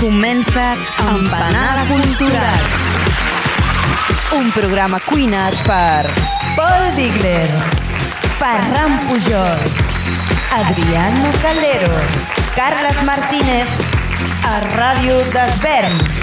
Comença Empanada Cultural. Un programa cuinat per Paul Digler, Ferran Pujol, Adriano Calero, Carles Martínez, a Ràdio d'Esvern.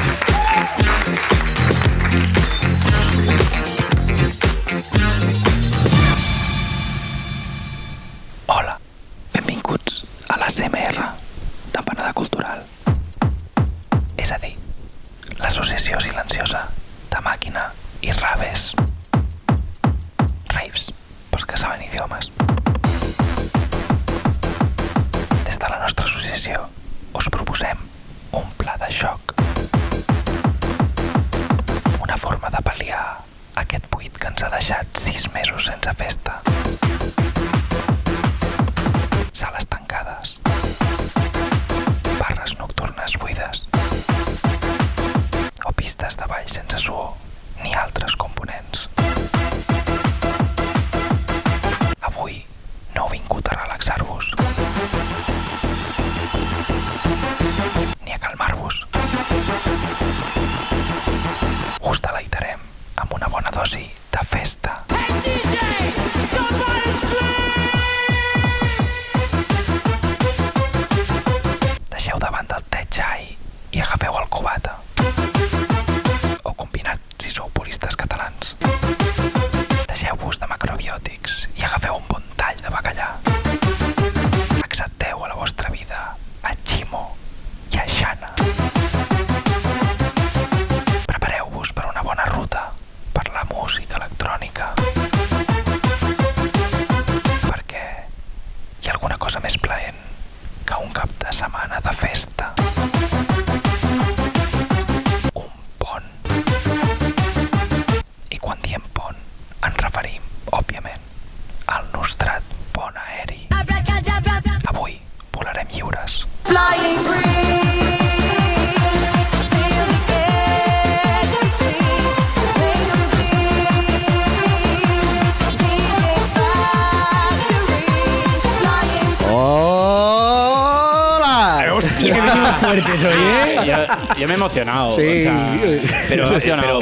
Emocionado. Sí. o sea, Pero, pero-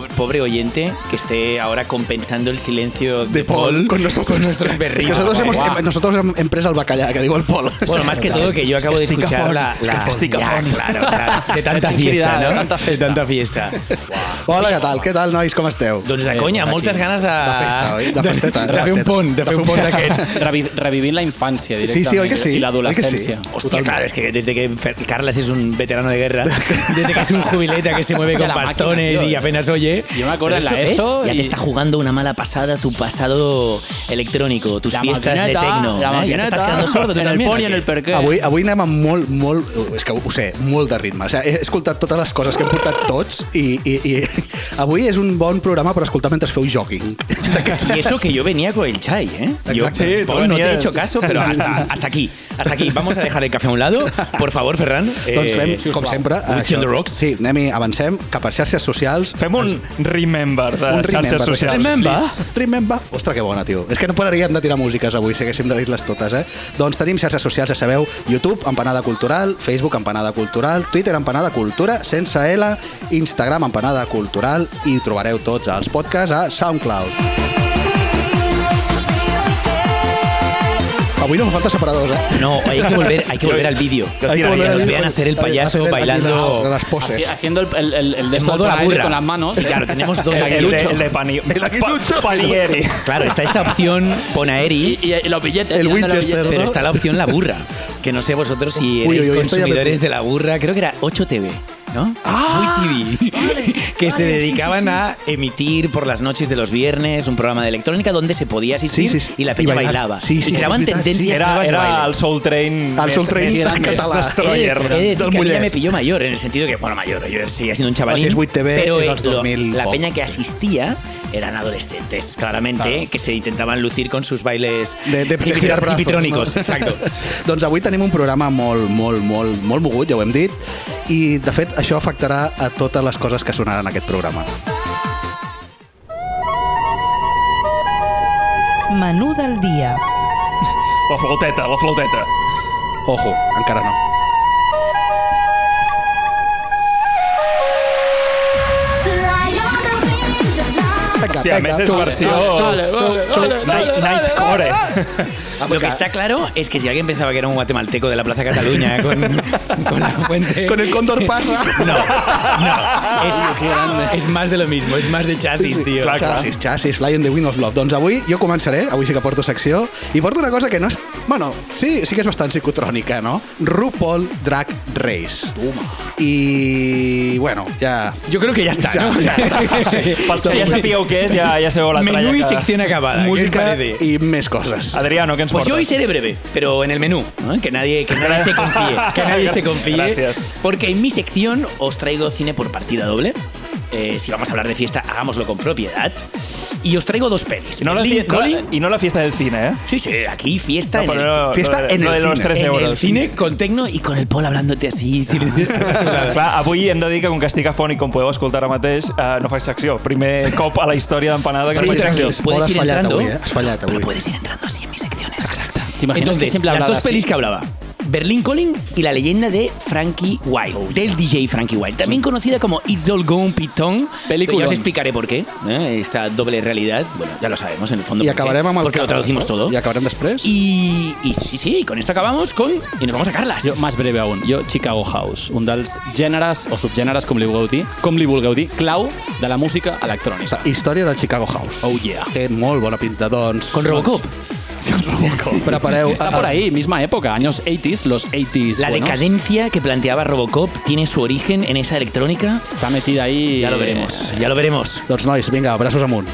Quins records Po- Pobre oyente que esté ahora compensando el silencio de, de Paul con nosotros. con nuestros Es berritos. que nosotros hemos, em- nosotros hem, hem pres el bacallà, que diu el Pol. Bueno, más que todo que yo acabo de Estic escuchar la, la ya, afònic. claro, claro, de tanta fiesta, ¿no? de tanta festa. De tanta fiesta. Hola, què tal? Què tal, nois? Com esteu? Doncs de Bé, conya, aquí. moltes ganes de... De festa, oi? De festeta, De, de fer un pont, de fer un pont d'aquests. Revi revivint la infància Sí, directament. sí, oi que sí? I que l'adolescència. sí? Totalment. claro, es que desde que Fer- Carlas es un veterano de guerra, desde que es un jubileta que se mueve con bastones y apenas oye. Yo me acuerdo en la ESO. Ya y- te está jugando una mala pasada tu pasado electrónico, tus La fiestas de tecno. la ¿eh? Ya te estás quedando sordo tú en el también. pon i ¿o en el per què. Avui, avui anem amb molt, molt, és que ho sé, molt de ritme. O sigui, he escoltat totes les coses que hem portat tots i, i, i avui és un bon programa per escoltar mentre feu jogging. Y eso que yo venía con el chai, ¿eh? Yo, Exacto. Sí, Paul, no te he hecho caso, pero hasta, hasta aquí. Hasta aquí. Vamos a dejar el café a un lado. Por favor, Ferran. doncs fem, Eh, com sempre... Whisky on the rocks. Sí, anem-hi, avancem cap a xarxes socials. Fem un remember de un xarxes remember. socials. Remember? Remember. Ostres, que bona, tio. És que no pararíem de tirar músiques avui, si haguéssim de dir-les totes, eh? Doncs tenim xarxes socials, ja sabeu, YouTube, Empanada Cultural, Facebook, Empanada Cultural, Twitter, Empanada Cultura, sense L, Instagram, Empanada Cultural, i trobareu tots els podcasts a SoundCloud. Avui no fa falta separadors, eh? No, hay que volver, hay que volver al vídeo. Hay que volver al nos vídeo. vean hacer el payaso hacer bailando. las poses. Haci- Haciendo el, el, el, el de En esto modo del la aire burra. con las manos. Y claro, tenemos dos El, el, aguiluchos. de, el de pani, El aguilucho. pa- Panieri. Claro, está esta opción Ponaeri, Y, y los billetes. El tirando los Winchester, billetes. pero está la opción la burra. Que no sé vosotros si Uy, erais uy, uy, esto ya me- consumidores de la burra. Creo que era 8 TV. ¿No? Ah, Muy TV. que se vale, dedicaban sí, sí. a emitir por las noches de los viernes un programa de electrónica donde se podía asistir Sí, sí, sí. y la peña bailaba. Sí, sí, y sí, creaban és veritat, tendencias sí. Era, era el Soul Train El més- Soul Train més- en més català. He de, destroyer. he de decir del que a mí ya Mollet. me pilló mayor, en el sentido que, bueno, mayor, yo sigue siendo un chavalín. Si és 8 TV, pero és eh, els lo- 2000 la peña que asistía eran adolescentes, claramente, Claro. que se intentaban lucir con sus bailes de, de, de hippie- girar brazos. hippitrónicos. no? Exacto. doncs avui tenim un programa molt, molt, molt, molt mogut, ja ho hem dit, i de fet això afectarà a totes les coses que sonaran en aquest programa. Menú del dia. La flauteta, la flauteta. Ojo, encara no. Vinga, Hòstia, a més és xula. versió... Vale, vale, vale, Night, Nightcore. Lo que está claro es que si alguien pensaba que era un guatemalteco de la Plaza Cataluña con, con la fuente... Con el cóndor pasa. No, no. Es, es más de lo mismo, es más de chasis, clar. Xassis, xassis, Fly in the Wind of Love. Doncs avui jo començaré, avui sí que porto secció, i porto una cosa que no és... Bueno, sí, sí que és bastant psicotrònica, no? RuPaul Drag Race. Toma. I, bueno, ja... Yo creo que ya está, ¿no? Ja, ja està. Pels que ja sapíeu què és, ja, ja sabeu la tralla Menú y que... sección acabada. ¿qué os Música i més coses. Adriano, ens Pues yo hoy seré breve, pero en el menú, ¿no? que nadie, que nadie se confíe, que nadie se confíe, Gracias. porque en mi sección os traigo cine por partida doble. Eh, si vamos a hablar de fiesta, hagámoslo con propiedad. Y os traigo dos pelis. Y no, la Calling- y no la fiesta del cine, ¿eh? Sí, sí, aquí fiesta No, en, el, no- Fiesta en el de los cine. 3 en el euros. cine con tecno y con el Paul hablándote así. sin- Clar, avui hem de dir que com que estic afònic, com podeu escoltar ara mateix, eh, no faig secció. Primer cop a la història d'empanada que Sí, no faig sí, secció. sí. Puedes Has ir fallat entrando. avui, eh? Has fallat avui. Pero puedes ir entrando así en mis secciones. Exacto. ¿Te imaginas Entonces, que siempre las dos así? pelis que hablaba. Berlín Calling y la leyenda de Frankie Wild, del DJ Frankie Wild, también conocida como It's All Gone Pitón. Peliculón. Ya os explicaré por qué, ¿eh? esta doble realidad. Bueno, ya lo sabemos en el fondo. I por qué, acabarem amb el Porque lo traducimos no? todo. I acabarem després? Y, y sí, sí, con esto acabamos con... Y nos vamos a Carlas. Jo, més breve aún, jo Chicago House, un dels gèneres o subgèneres, com li vulgueu dir, com li vulgueu dir, clau de la música electrònica. Història del Chicago House. Oh, yeah. Té molt bona pinta, doncs. Con Robocop. Prepareu... Está por ahí, misma época, años 80s, los 80s La buenos. decadencia que planteaba Robocop tiene su origen en esa electrónica. Está metida ahí... Ya lo eh, veremos, ya lo veremos. Doncs, nois, vinga, braços amunt.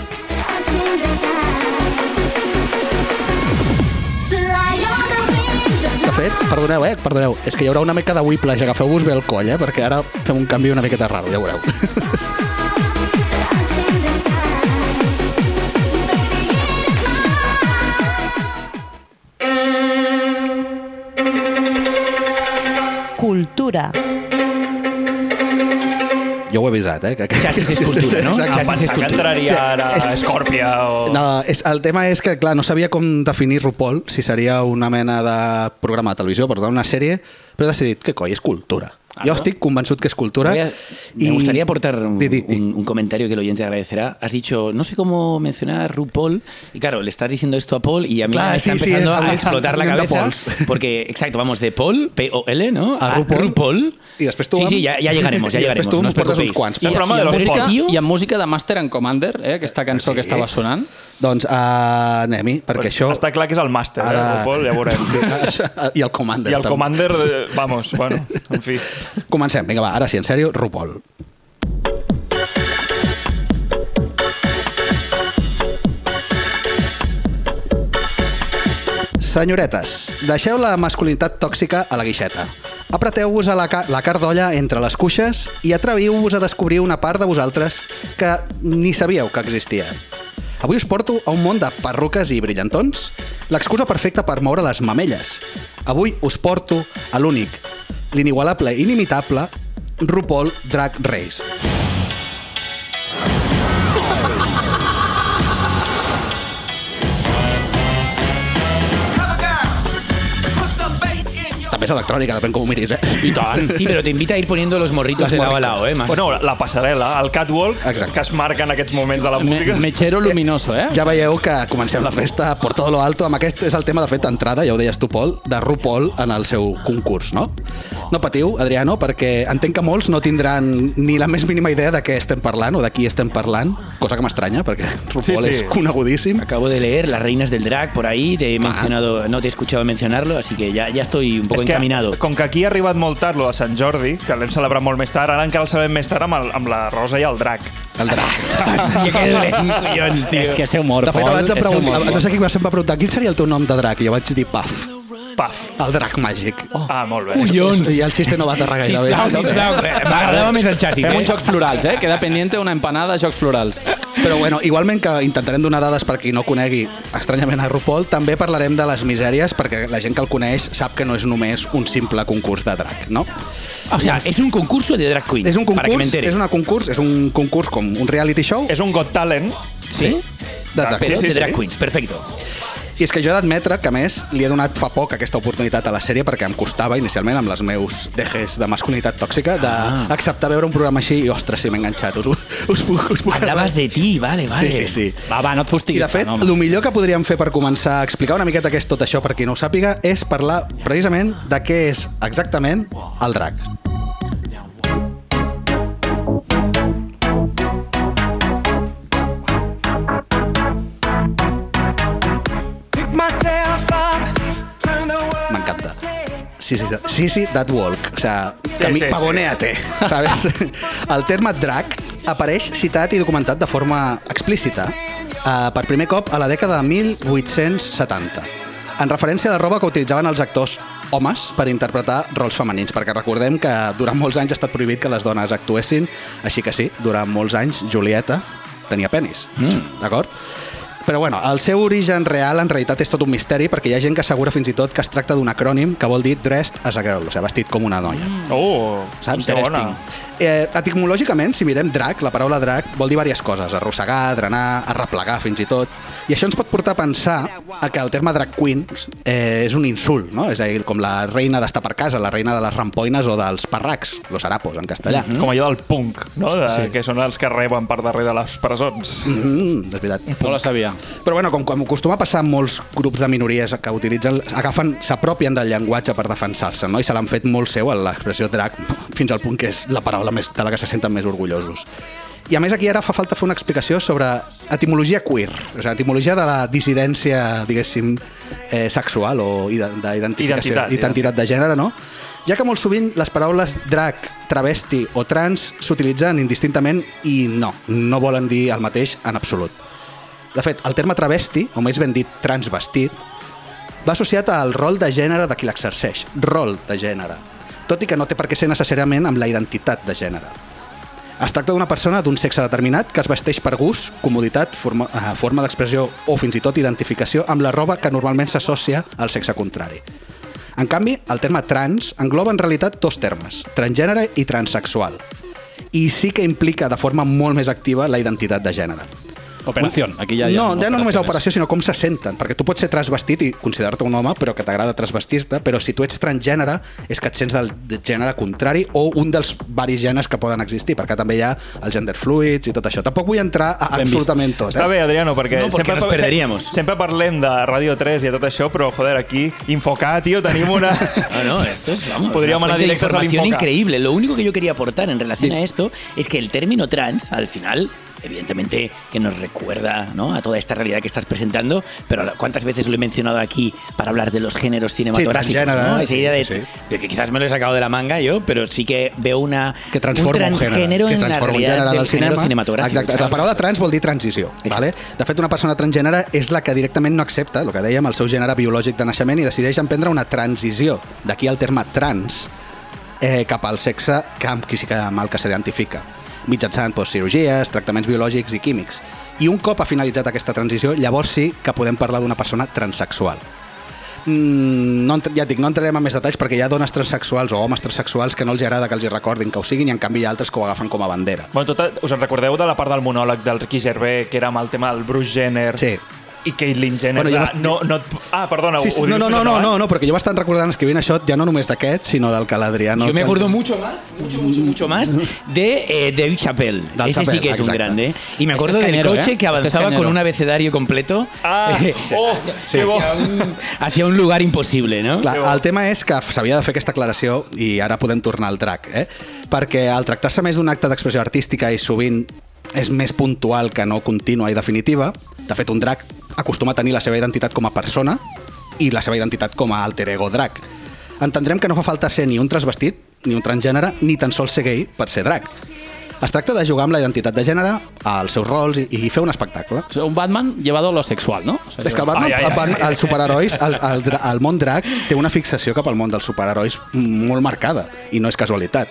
De fet, perdoneu, eh? Perdoneu. És que hi haurà una mica de whiplash. Agafeu-vos bé el coll, eh? Perquè ara fem un canvi una miqueta raro, ja ho veureu. Cultura. Jo ho he avisat, eh? Que... Xassis és cultura, no? Exacte. És pensar que cultura. entraria ara Scorpia o... No, és, el tema és que, clar, no sabia com definir RuPaul, si seria una mena de programa de televisió, per tant, una sèrie, però he decidit que, coi, és cultura. Jo estic convençut que és cultura. Voy a- me gustaría aportar un, Di, di, di. un- un comentario que el oyente agradecerá. Has dicho, no sé cómo mencionar RuPaul. Y claro, le estás diciendo esto a Paul y a mí Claro, me está sí, sí, empezando es a una explotar la cabeza. Pauls. Porque, exacto, vamos de Paul, P-O-L, ¿no? A RuPaul. I després tu Sí, amb- sí, ya, ya llegaremos, ya I llegaremos. tu no os portes uns quants. Programa de los música, I amb música de Master and Commander, eh, aquesta cançó que estava sonant. Doncs uh, anem-hi, perquè això... Està clar que és el màster, Ara- eh, RuPaul, ja veurem. I el Commander. I el també. Commander, eh, vamos, bueno, en fi. Comencem, vinga, va, ara sí, en sèrio, RuPaul. Senyoretes, deixeu la masculinitat tòxica a la guixeta. Apreteu-vos a la, ca la cardolla entre les cuixes i atreviu-vos a descobrir una part de vosaltres que ni sabíeu que existia. Avui us porto a un món de perruques i brillantons, l'excusa perfecta per moure les mamelles. Avui us porto a l'únic, l'inigualable i inimitable RuPaul Drag Race. És electrònica, depèn com ho miris, eh? Y tan. Sí, pero te invita a ir poniendo los morritos de lado a lado, ¿eh? Más. Bueno, la passarel·la, el catwalk, Exacte. que es marca en aquests moments de la Me, música. mechero luminoso, eh? Ja veieu que comencem la festa por todo lo alto. Amb aquest és el tema, de fet, d'entrada, ja ho deies tu, Pol, de RuPaul en el seu concurs, no? No patiu, Adriano, perquè entenc que molts no tindran ni la més mínima idea de què estem parlant o de qui estem parlant, cosa que m'estranya, perquè RuPaul Sí, sí. és conegudíssim. Acabo de leer Las Reinas del Drag por ahí, te he mencionado, no te he escuchado mencionarlo, así que ya, ya estoy un poco És que, encaminado. com que aquí ha arribat molt tard lo de Sant Jordi, que l'hem celebrat molt més tard, ara encara el sabem més tard amb, el, amb la Rosa i el Drac. El drac. Hòstia, que dolent, collons, tio. És que seu humor, De fet, abans em preguntar, no sé qui em va preguntar quin seria el teu nom de drac, i jo vaig dir Paf, Paf. el drac màgic. Oh. Ah, molt bé. Collons. I el xiste no va aterrar gaire bé. Sisplau, sisplau. M'agradava més el xassis, Fem eh? uns jocs florals, eh? Queda pendiente una empanada de jocs florals. Però bueno, igualment que intentarem donar dades per qui no conegui estranyament a RuPaul, també parlarem de les misèries perquè la gent que el coneix sap que no és només un simple concurs de drac, no? O sea, es un concurso de drag queens. És un Para que me concurs, entere. és una concurs, és un concurs com un reality show És un Got Talent. ¿Sí? de drag. Sí, sí, de drag sí. queens, perfecto. I és que jo he d'admetre que, a més, li he donat fa poc aquesta oportunitat a la sèrie perquè em costava inicialment amb els meus dejes de masculinitat tòxica d'acceptar veure un programa així i, ostres, si m'he enganxat. Us, us, puc, us puc Hablabas de ti, vale, vale. Sí, sí, sí. Va, va, no et I fustiguis de fet, tant, el millor que podríem fer per començar a explicar una miqueta què és tot això per qui no ho sàpiga és parlar precisament de què és exactament el drac. Sí, sí, sí, sí, that walk. O sea, camí, sí, sí. pavonéate, ¿sabes? El terme drac apareix citat i documentat de forma explícita eh, per primer cop a la dècada de 1870, en referència a la roba que utilitzaven els actors homes per interpretar rols femenins, perquè recordem que durant molts anys ha estat prohibit que les dones actuessin, així que sí, durant molts anys Julieta tenia penis, mm. d'acord? Però bueno, el seu origen real en realitat és tot un misteri perquè hi ha gent que assegura fins i tot que es tracta d'un acrònim que vol dir dressed as a girl, o sigui, vestit com una noia. Oh, Saps? bona. Eh, etimològicament, si mirem drac, la paraula drac vol dir diverses coses, arrossegar, drenar, arreplegar fins i tot, i això ens pot portar a pensar a que el terme drag queen eh, és un insult, no? És a dir, com la reina d'estar per casa, la reina de les rampoines o dels parracs, los harapos en castellà. Mm Com allò del punk, no? De, sí. Que són els que reben per darrere de les presons. -hmm, és veritat. No la sabia. Però bueno, com, com acostuma a passar molts grups de minories que utilitzen, agafen, s'apropien del llenguatge per defensar-se, no? I se l'han fet molt seu, l'expressió drag, fins al punt que és la paraula més, de la que se senten més orgullosos. I a més aquí ara fa falta fer una explicació sobre etimologia queer, o sigui, etimologia de la dissidència, diguéssim, eh, sexual o ide- d'identificació, Identitat, identitat de gènere, no? Ja que molt sovint les paraules drag, travesti o trans s'utilitzen indistintament i no, no volen dir el mateix en absolut. De fet, el terme travesti, o més ben dit transvestit, va associat al rol de gènere de qui l'exerceix, rol de gènere, tot i que no té per què ser necessàriament amb la identitat de gènere. Es tracta d'una persona d'un sexe determinat que es vesteix per gust, comoditat, forma, eh, forma d'expressió o fins i tot identificació amb la roba que normalment s'associa al sexe contrari. En canvi, el terme trans engloba en realitat dos termes, transgènere i transsexual. I sí que implica de forma molt més activa la identitat de gènere. Operació. Aquí ja hi ha no, ja no només l'operació, sinó com se senten, perquè tu pots ser transvestit i considerar-te un home, però que t'agrada transvestir-te, però si tu ets transgènere és que et sents del gènere contrari o un dels varis gèneres que poden existir, perquè també hi ha el gender fluids i tot això. Tampoc vull entrar a Ben vist. absolutament tot. Està Eh? bé, Adriano, perquè, No, porque nos sempre, perderíamos. sempre, sempre parlem de Ràdio 3 i de tot això, però, joder, aquí, Infocat, tio, tenim una... No, no, esto es, vamos, Podríamos una anar fuente de información increíble. Lo único que yo quería aportar en relación a esto es que el término trans, al final, evidentemente que nos recuerda ¿no? a toda esta realidad que estás presentando, pero ¿cuántas veces lo he mencionado aquí para hablar de los géneros cinematográficos? ¿no? sí, Esa idea de, sí, sí. de que quizás me lo he sacado de la manga yo, pero sí que veo una, que transforma un un transgénero que en la transforma un realidad del del género cinema. cinematográfico. Exacte. La paraula trans vol dir transició. Vale? De fet, una persona transgènere és la que directament no accepta, el que dèiem, el seu gènere biològic de naixement i decideix emprendre una transició. D'aquí el terme trans eh, cap al sexe que amb qui sí que amb el que s'identifica mitjançant doncs, cirurgies, tractaments biològics i químics. I un cop ha finalitzat aquesta transició, llavors sí que podem parlar d'una persona transexual. Mm, no, ja et dic, no entrarem en més detalls perquè hi ha dones transexuals o homes transexuals que no els agrada que els hi recordin que ho siguin i en canvi hi ha altres que ho agafen com a bandera. Bueno, tot, us en recordeu de la part del monòleg del Ricky Gervais, que era amb el tema del Bruce Jenner Sí. I Caitlyn Jenner? Bueno, jo Ah, vas- no, no, et- ah, perdona, Sí, sí, ho, no, no, no, no, no, no, perquè jo m'estan recordant escrivint això ja no només d'aquest, sinó del que l'Adriano... Yo me acuerdo mucho más, mucho, mucho, mucho más de eh, David Chappelle. Del Ese sí Chappelle, que es un exacte. grande. Y me acuerdo Este es del cañero, coche ¿eh? que Este es avanzaba con un abecedario completo Ah, oh, Sí. que bo. hacia, un, un lugar imposible, ¿no? Clar, el tema és que s'havia de fer aquesta aclaració i ara podem tornar al drac, eh? perquè al tractar-se més d'un acte d'expressió artística i sovint és més puntual que no contínua i definitiva, de fet un drac acostuma a tenir la seva identitat com a persona i la seva identitat com a alter ego drac. Entendrem que no fa falta ser ni un transvestit, ni un transgènere, ni tan sols ser gay per ser drac. Es tracta de jugar amb la identitat de gènere, als seus rols i, i fer un espectacle. O sea, un Batman llevado a lo sexual, ¿no? O sea, És que el Batman, Ai, ai, ai. el Batman, els superherois, el, el, el món drac té una fixació cap al món dels superherois molt marcada, i no és casualitat.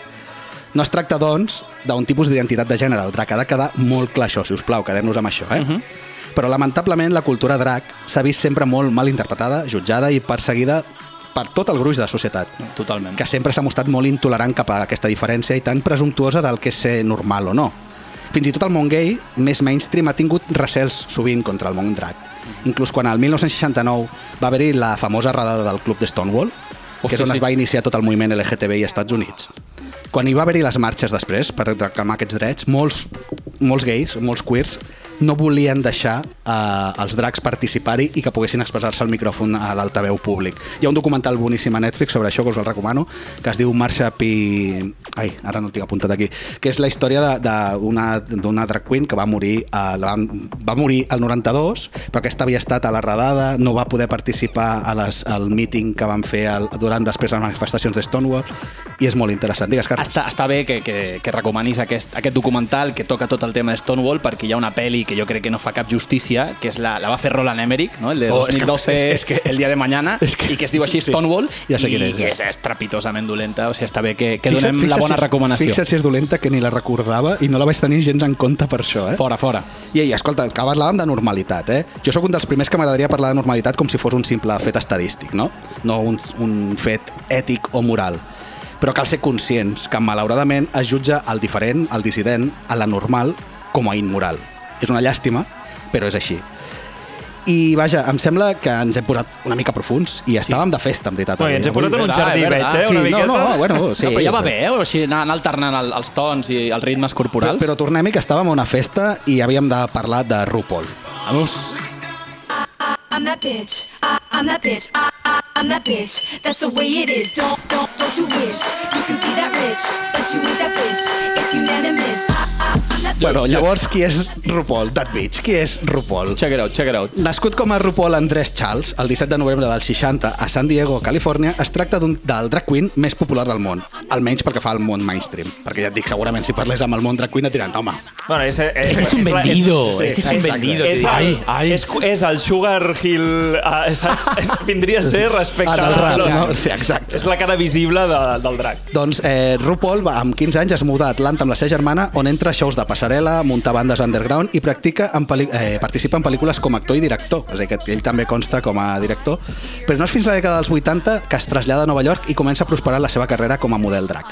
No es tracta, doncs, d'un tipus d'identitat de gènere. El drac ha de quedar molt clar, això, si us plau, quedem-nos amb això, eh? Uh -huh. Però, lamentablement, la cultura drac s'ha vist sempre molt mal interpretada, jutjada i perseguida per tot el gruix de la societat Totalment. que sempre s'ha mostrat molt intolerant cap a aquesta diferència i tan presumptuosa del que és ser normal o no. Fins i tot el món gay, més mainstream, ha tingut recels sovint contra el món drac. inclús quan el 1969 va haver-hi la famosa redada del club de Stonewall, que Hòstia, és on sí. es va iniciar tot el moviment LGTBI als Estats Units. Quan hi va haver-hi les marxes després per reclamar aquests drets, molts, molts gais, molts queers, no volien deixar eh, els dracs participar-hi i que poguessin expressar-se al micròfon a l'altaveu públic. Hi ha un documental boníssim a Netflix sobre això, que us el recomano, que es diu Marsha P... Ai, ara no el tinc apuntat aquí. Que és la història d'una drag queen que va morir, a, la, va morir al 92, però aquesta havia estat a la redada, no va poder participar a les, al meeting que van fer el, durant després les manifestacions de Stonewall, i és molt interessant. Digues, Carles. Està, està bé que, que, que recomanis aquest, aquest documental que toca tot el tema de Stonewall perquè hi ha una pel·li que jo crec que no fa cap justícia, que és la, la va fer Roland Emmerich, no? el de Oh, és que- 2012, és- és que- El dia de mañana, és que- i que es diu així sí. Stonewall, Ja sé i, és, ja. és estrepitosament dolenta, o sigui, està bé que, que Fixa't- donem la fixa't bona si recomanació. Fixa't si és dolenta, que ni la recordava i no la vaig tenir gens en compte per això, eh? Fora, fora. I, i escolta, que parlàvem de normalitat, eh? Jo sóc un dels primers que m'agradaria parlar de normalitat com si fos un simple fet estadístic, no? No un, un fet ètic o moral. Però cal ser conscients que, malauradament, es jutja el diferent, el dissident, a la normal, com a immoral. És una llàstima, però és així. I, vaja, em sembla que ens hem posat una mica profuns i estàvem de festa, en veritat. Ui, avui. ens hem posat en un jardí, és veig, eh? Sí, Una no, miqueta. no, bueno, sí. no, però ja va bé, eh? O sigui, anar, anar alternant el, els tons i els ritmes corporals. Però tornem-hi que estàvem a una festa i havíem de parlar de RuPaul. Vamos. I'm that bitch. I, I'm that bitch. I, I, I'm that bitch. That's the way it is. Don't, don't, don't you wish you could be that rich, but you ain't that bitch. It's unanimous. Bueno, llavors, qui és RuPaul? That bitch. Qui és RuPaul? Check it out, check it out. Nascut com a RuPaul Andrés Charles, el 17 de novembre del 60 a San Diego, Califòrnia, es tracta d'un del drag queen més popular del món, almenys perquè fa el món mainstream. Perquè ja et dic, segurament si parlés amb el món drag queen et diran, home, Bueno, ese, Ese es un vendido, ese es un vendido. És. Ai, ai. És, és el Sugar Hill... Uh, saps? És, vindria a ser respecte Ah, del rap, no? Sí, exacte. És la cara visible de, del drac. Doncs eh, RuPaul, va, amb 15 anys, es muda a Atlanta amb la seva germana, on entra a shows de passarel·la, munta bandes underground i practica en eh, participa en pel·lícules com a actor i director. És a dir, que ell també consta com a director. Però no és fins la dècada dels 80 que es trasllada a Nova York i comença a prosperar la seva carrera com a model drag.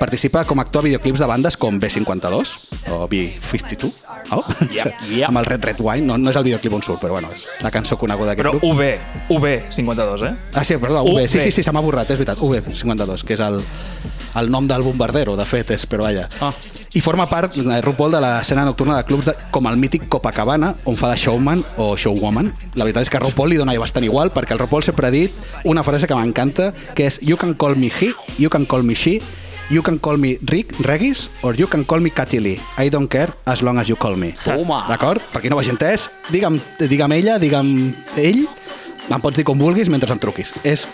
Participa com a actor a videoclips de bandes com B52 o B52, oh? Yep, yep. amb el Red Red Wine. No, no és el videoclip on surt, però bueno, és la cançó coneguda d'aquest Però grup. UB, UB52, eh? Ah, sí, perdó, UV. Sí, UV. sí, sí, se m'ha borrat, és veritat. UV52, que és el, el nom del bombardero, de fet, és, però vaja. Ah. I forma part, eh, RuPaul, de l'escena nocturna de clubs de, com el mític Copacabana, on fa de showman o showwoman. La veritat és que a RuPaul li dona bastant igual, perquè el RuPaul sempre ha dit una frase que m'encanta, que és You can call me he, you can call me she, You can call me Rick Regis or you can call me Katy Lee. I don't care as long as you call me. Toma. D'acord? Per qui no ho hagi entès, digue'm, digue'm ella, digue'm ell, em pots dir com vulguis mentre em truquis. És És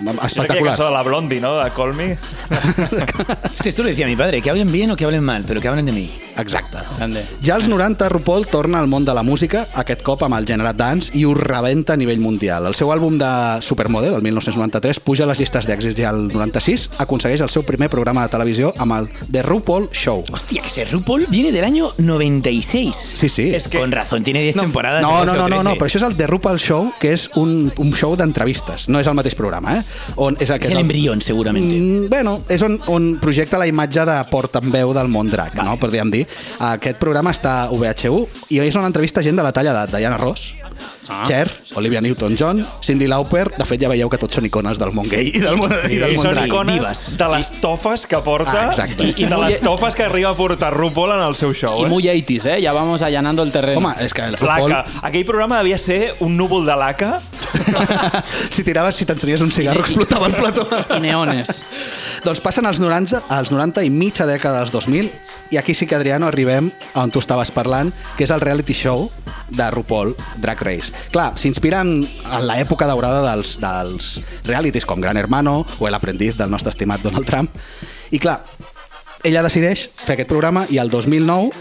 aquella espectacular. cançó de la Blondie, no? De Call Me. Hostia, esto lo decía mi padre, que hablen bien o que hablen mal, pero que hablen de mí. Exacte. Grande. Ja als 90, RuPaul torna al món de la música, aquest cop amb el gènere dance, i ho rebenta a nivell mundial. El seu àlbum de Supermodel, el 1993, puja a les llistes d'èxits i al 96 aconsegueix el seu primer programa de televisió amb el The RuPaul Show. Hostia, que ese RuPaul viene del año 96. Sí, sí. És que- Con razón, tiene 10 temporadas. No, en no, no, no, no, 13. però això és el The RuPaul Show, que és un, un show d'entrevistes, no és el mateix programa, eh? On és, el, que Es el embrión, seguramente. Mm, bueno, és on, on projecta la imatge de portaveu del món drac, vale. no? podríem dir. Aquest programa està a VH1 i és una entrevista a gent de la talla de Diana Ross, ah. Cher, Olivia Newton-John, Cindy Lauper, de fet ja veieu que tots són icones del món gay i del món, i del I món són drac. icones divas. de les tofes que porta Ah, exacte. i, i de les tofes que arriba a portar RuPaul en el seu show. Y Eh? muy 80s, ¿eh? Ya vamos allanando el terreno. Home, és que el RuPaul... Laca. Aquell programa devia ser un núvol de laca. si tiraves, si t'ensenies un cigarro, explotava el plató. Y neones. Doncs passen als 90, als 90 i mitja dècada dels 2000 i aquí sí que, Adriano, arribem a on tu estaves parlant, que és el reality show de RuPaul Drag Race. Clar, s'inspiren en l'època daurada dels, dels realities com Gran Hermano o El aprendiz del nostre estimat Donald Trump. I clar, ella decideix fer aquest programa i el 2009,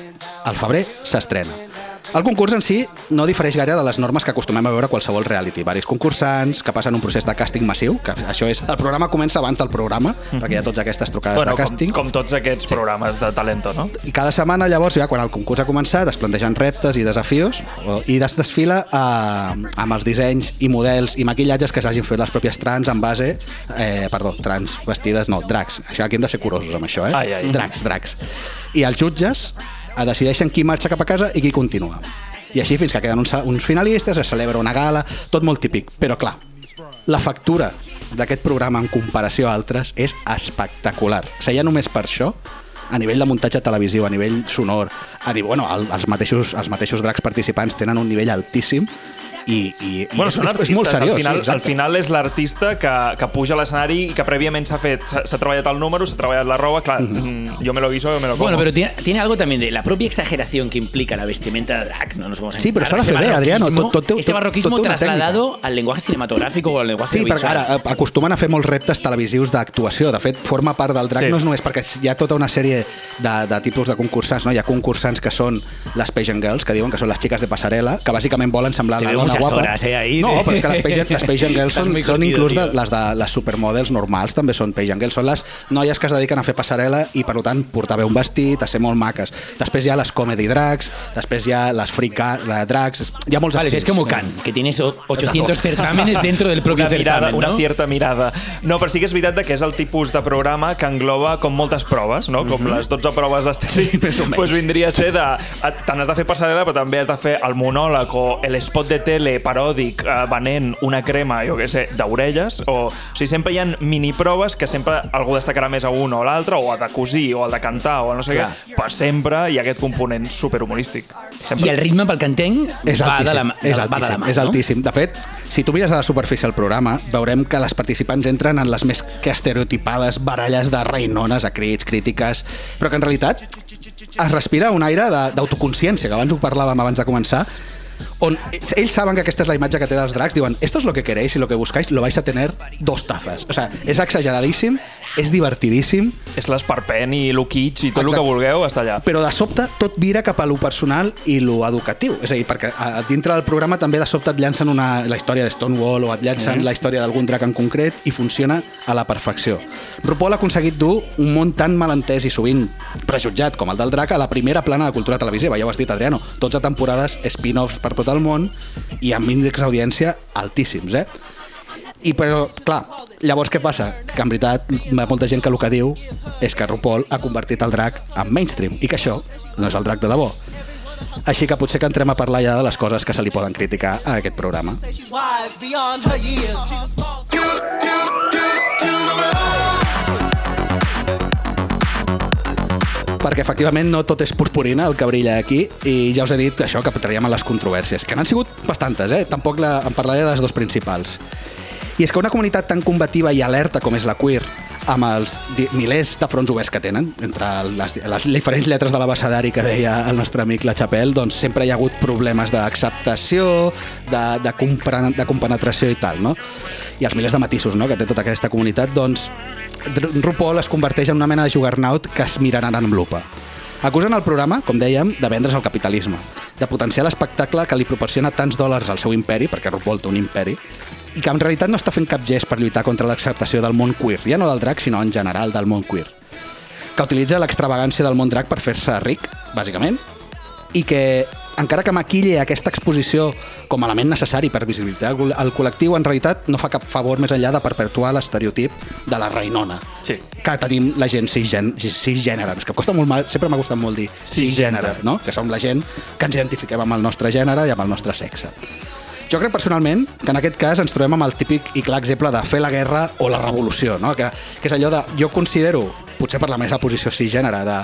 al febrer, s'estrena. El concurs en si no difereix gaire de les normes que acostumem a veure qualsevol reality. Varis concursants que passen un procés de càsting massiu, que això és... El programa comença abans del programa, perquè hi ha totes aquestes trucades Bueno, de com, càsting. com tots aquests programes de talento, no? I cada setmana, llavors, ja quan el concurs ha començat, es plantegen reptes i desafios i es desfila eh, amb els dissenys i models i maquillatges que s'hagin fet les pròpies trans en base... Eh, perdó, trans vestides, no, dracs. Això aquí hem de ser curosos amb això, eh? Ai, ai. Dracs, dracs. I els jutges decideixen qui marxa cap a casa i qui continua. I així fins que queden uns, uns finalistes, es celebra una gala, tot molt típic. Però clar, la factura d'aquest programa en comparació a altres és espectacular. O sigui, ja només per això, a nivell de muntatge televisiu, a nivell sonor, a nivell, bueno, el, els, mateixos, els mateixos dracs participants tenen un nivell altíssim i, i, i Bueno, és, són és, artistes. és molt seriós. al, final, sí, al final és l'artista que, que puja a l'escenari i que prèviament s'ha fet, s'ha treballat el número, s'ha treballat la roba, clar, mm, yo me lo guiso, yo me lo como. Bueno, pero tiene, tiene algo también de la propia exageración que implica la vestimenta de drag, no nos vamos a Sí, eso lo hace bé, Adriano, barroquismo- tot- tot- Ese tot- barroquismo tot una trasladado al lenguaje cinematográfico o al lenguaje Sí, perquè visual. ara eh, acostumen a fer molts reptes televisius d'actuació. De fet, forma part del drac Sí. no és només perquè hi ha tota una sèrie de, de tipus de concursants. No? Hi ha concursants que són les pageant girls, que diuen que són les xiques de passarel·la, que bàsicament volen semblar la dona guapa. horas, eh, ahí no, però és que les pageant, les pageant girls són, són inclús de, les de les supermodels normals, també són pageant girls. Són les noies que es dediquen a fer passarel·la i, per tant, portar bé un vestit, a ser molt maques. Després hi ha les comedy drags, després hi ha les freak la drags... Hi ha molts Vale, estils. es como Cannes, que tienes o- 800 certámenes dentro del propio una mirada, certamen, ¿no? una cierta mirada. No, però sí que és veritat que és el tipus de programa que engloba com moltes proves, no? Com les 12 proves d'estètic. Sí, pues vindria a ser de... Te n'has de fer passarel·la, però també has de fer el monòleg o l'espot de tele paròdic eh, venent una crema, jo què sé, d'orelles. O, o sigui, sempre hi ha miniproves que sempre algú destacarà més a un o a l'altre, o el de cosir, o el de cantar, o no sé Clar. què. Però sempre hi ha aquest component superhumorístic. Sempre. I el ritme, pel que entenc, És va altíssim, de la, mà- és va de la altíssim, mà, és no? altíssim. De fet, si tu mires a la superfície del programa, veurem que les participants entren en les més que estereotipades baralles de reinones a crits, crítiques, però que en realitat es respira un aire de- d'autoconsciència, que abans ho parlàvem abans de començar, on ells saben que aquesta és la imatge que té dels dracs, diuen, esto es lo que queréis y lo que buscáis, lo vais a tener dos tazas. O sea, és exageradíssim, és divertidíssim, És l'esperpent i el kitsch i tot el Exacte. que vulgueu està allà. però de sobte tot vira cap a lo personal i lo educatiu. És a dir, perquè a, dintre del programa també de sobte et llancen una, la història de Stonewall o et llancen la història d'algun drac en concret i funciona a la perfecció. RuPaul ha aconseguit dur un món tan malentès i sovint prejutjat com el del drac a la primera plana de cultura televisiva. Ja ho has dit, Adriano, 12 temporades, spin-offs per tot el món i amb índexs d'audiència altíssims, eh? I però, clar, llavors què passa? Que en veritat hi ha molta gent que el que diu és que RuPaul ha convertit el drac en mainstream i que això no és el drac de debò. Així que potser que entrem a parlar ja de les coses que se li poden criticar a aquest programa. A small perquè efectivament no tot és purpurina el que brilla aquí i ja us he dit això que traiem a les controvèrsies, que n'han sigut bastantes, eh? tampoc la, en parlaré de les dos principals. I és que una comunitat tan combativa i alerta com és la queer, amb els milers de fronts oberts que tenen, entre les, les diferents lletres de l'abecedari que deia el nostre amic La Chapelle, doncs sempre hi ha hagut problemes d'acceptació, de, de, compre- de compenetració i tal, no? I els milers de matisos no? que té tota aquesta comunitat, doncs RuPaul es converteix en una mena de jugarnaut que es miraran amb lupa. Acusen el programa, com dèiem, de vendre's el capitalisme, de potenciar l'espectacle que li proporciona tants dòlars al seu imperi, perquè RuPaul té un imperi, i que en realitat no està fent cap gest per lluitar contra l'acceptació del món queer, ja no del drac, sinó en general del món queer. Que utilitza l'extravagància del món drac per fer-se ric, bàsicament, i que, encara que maquilli aquesta exposició com a element necessari per visibilitzar el, el col·lectiu, en realitat no fa cap favor més enllà de perpetuar l'estereotip de la reinona. Sí. Que tenim la gent cisgen, cisgènere. És que costa molt, mal- sempre m'ha costat molt dir cisgènere, no? que som la gent que ens identifiquem amb el nostre gènere i amb el nostre sexe. Jo crec personalment que en aquest cas ens trobem amb el típic i clar exemple de fer la guerra o la revolució, no? que, que és allò de... Jo considero, potser per la meva posició cisgènere, de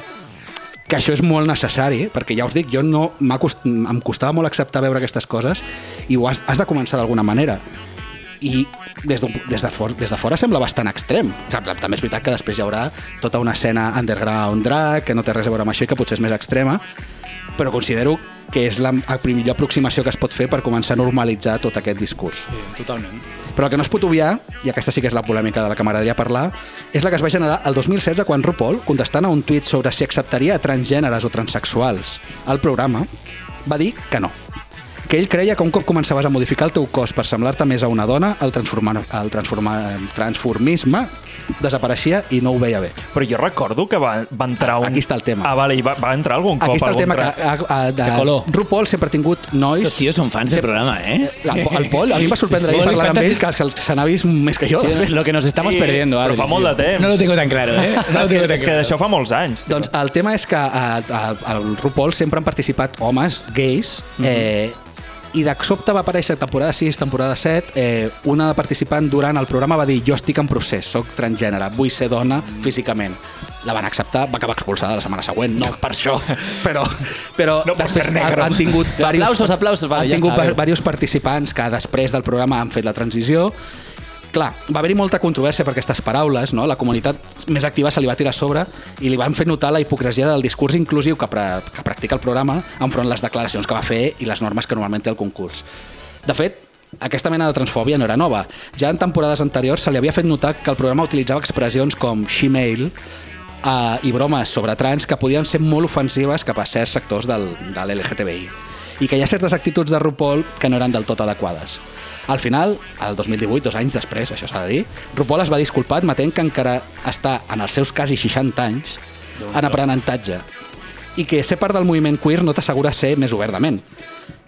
que això és molt necessari, perquè ja us dic, jo no cost... em costava molt acceptar veure aquestes coses i ho has, has de començar d'alguna manera. I des de, des, de for, des de fora sembla bastant extrem. També és veritat que després hi haurà tota una escena underground drag, que no té res a veure amb això i que potser és més extrema, però considero que és la, la millor aproximació que es pot fer per començar a normalitzar tot aquest discurs. Sí, totalment. Però el que no es pot obviar, i aquesta sí que és la polèmica de la que m'agradaria parlar, és la que es va generar el 2016 quan RuPaul, contestant a un tuit sobre si acceptaria transgèneres o transexuals al programa, va dir que no. Que ell creia que un cop començaves a modificar el teu cos per semblar-te més a una dona, el, transforma, el transforma, transformisme desapareixia i no ho veia bé. Però jo recordo que va, va entrar un... Aquí està el tema. Ah, vale, i va, va entrar algun cop Aquí està el tema que a, a, de, Se coló. RuPaul sempre ha tingut nois... Estos tíos son fans del programa, ¿eh? El, el Pol, a mi em va sorprendre Sí, ahir sí. parlant amb ell, Fantàstic. que se n'ha vist més que jo, fet. Lo que nos estamos Sí, perdiendo, però Adri, fa molt de temps. No lo tengo tan claro, ¿eh? No és, tengo que, tan és que d'això fa molts anys. Doncs el tema és que a, a, al RuPaul sempre han participat homes gais eh, i de sobte va aparèixer temporada 6, temporada 7, eh, una participant durant el programa va dir jo estic en procés, sóc transgènere, vull ser dona físicament. La van acceptar, va acabar expulsada la setmana següent, no per això, però, però No per després ser negro. han tingut Aplausos, aplausos, vale, han ja tingut està, va- diversos participants que després del programa han fet la transició Clar, va haver-hi molta controvèrsia per aquestes paraules, no? La comunitat més activa se li va tirar a sobre i li van fer notar la hipocresia del discurs inclusiu que, pra que practica el programa enfront les declaracions que va fer i les normes que normalment té el concurs. De fet, aquesta mena de transfòbia no era nova. Ja en temporades anteriors se li havia fet notar que el programa utilitzava expressions com she-male eh, i bromes sobre trans que podien ser molt ofensives cap a certs sectors del, de l'LGTBI i que hi ha certes actituds de RuPaul que no eren del tot adequades. Al final, el 2018, dos anys després, això s'ha de dir, RuPaul es va disculpar admetent que encara està, en els seus quasi 60 anys, en aprenentatge i que ser part del moviment queer no t'assegura ser més obertament.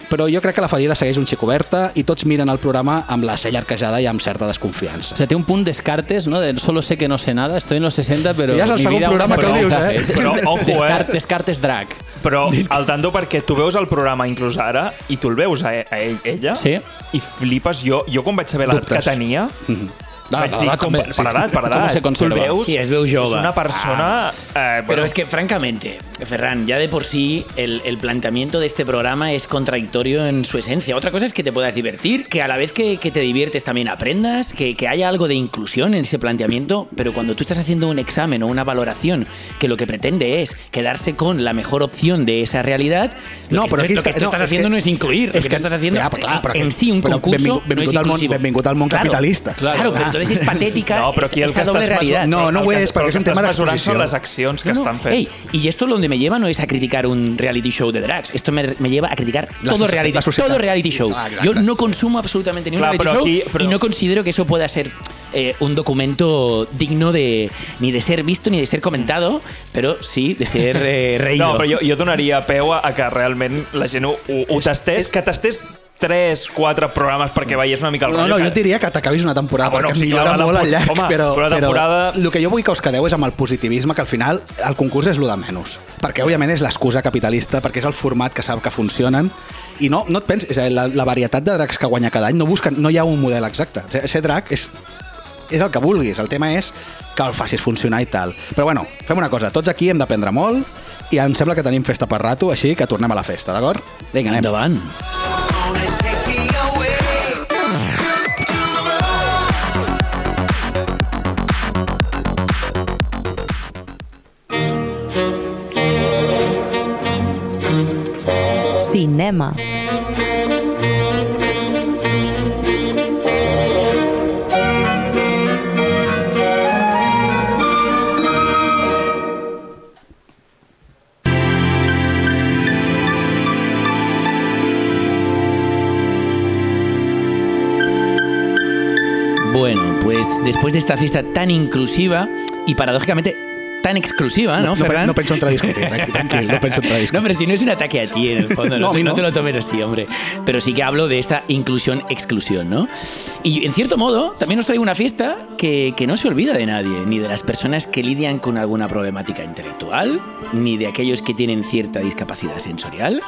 Però jo crec que la ferida segueix un xic oberta i tots miren el programa amb la cella arquejada i amb certa desconfiança. O sea, té un punt descartes, ¿no? De solo sé que no sé nada, estoy en los 60, pero Ja és el segon vida programa que ho dius, eh? Però, ojo, eh? Descart, Descartes drag. Però al tanto perquè tu veus el programa inclús ara i tu el veus a, a ell, ella Sí. i flipes. Jo, jo quan vaig saber l'edat que tenia, Ah, vaig dir, l'edat com, també, sí. edat, per Com edat. se Tu el veus, Sí, es veu jove. és una persona... Eh, Pero bueno, es que, francamente, Ferran, ya de por sí el, el planteamiento de este programa es contradictorio en su esencia. Otra cosa es que te puedas divertir, que a la vez que, que te diviertes también aprendas, que, que haya algo de inclusión en ese planteamiento, pero cuando tú estás haciendo un examen o una valoración que lo que pretende es quedarse con la mejor opción de esa realidad, lo No, que, però aquí lo que està- tú no, haciendo que- no es incluir. Lo és que, que- estás haciendo ja, clar, en que- sí un concurso benvingut- no es benvingut al món- benvingut al món Claro, capitalista. Claro, Claro. pero entonces es patética no, però aquí el esa que doble estàs realidad. No, no ho és, però perquè és un tema d'exposició. les accions que No, no. estan fent. Ey, y esto donde me lleva no es a criticar un reality show de drags, esto me, me lleva a criticar La todo, reality, todo reality show. Ah. Yo no consumo absolutamente ni un Claro, reality show aquí- y no considero que eso pueda ser eh, un documento digno de ni de ser visto ni de ser comentado, pero sí de ser eh, reído. No, però jo, jo donaria peu a, a que realment la gent ho, ho, ho tastés, que tastés 3, 4 programes perquè veiés una mica el No, rotllo. no, jo et diria que t'acabis una temporada, Ah, bueno, perquè sí, millora molt al llarg, home, però, però temporada- però el que jo vull que us quedeu és amb el positivisme, que al final el concurs és el de menys. Perquè, òbviament, és l'excusa capitalista, perquè és el format que sap que funcionen, i no, no et pensis, és a dir, la, la varietat de drags que guanya cada any no busquen, no hi ha un model exacte. Ser, ser drag és, és el que vulguis, el tema és que el facis funcionar i tal. Però bueno, fem una cosa, tots aquí hem d'aprendre molt i em sembla que tenim festa per rato, així que tornem a la festa, d'acord? Vinga, anem. Endavant. Cinema. Bueno, pues después de esta fiesta tan inclusiva y paradójicamente tan exclusiva, ¿no, No, Ferran? no penso entrar a discutir, tranquil, tranquil, no penso discutir. No, pero si no es un ataque a ti, en el fondo, no, No, te lo tomes así, hombre. Pero sí que hablo de esta inclusión-exclusión, ¿no? Y en cierto modo, también os traigo una fiesta que, que no se olvida de nadie, ni de las personas que lidian con alguna problemática intelectual, ni de aquellos que tienen cierta discapacidad sensorial.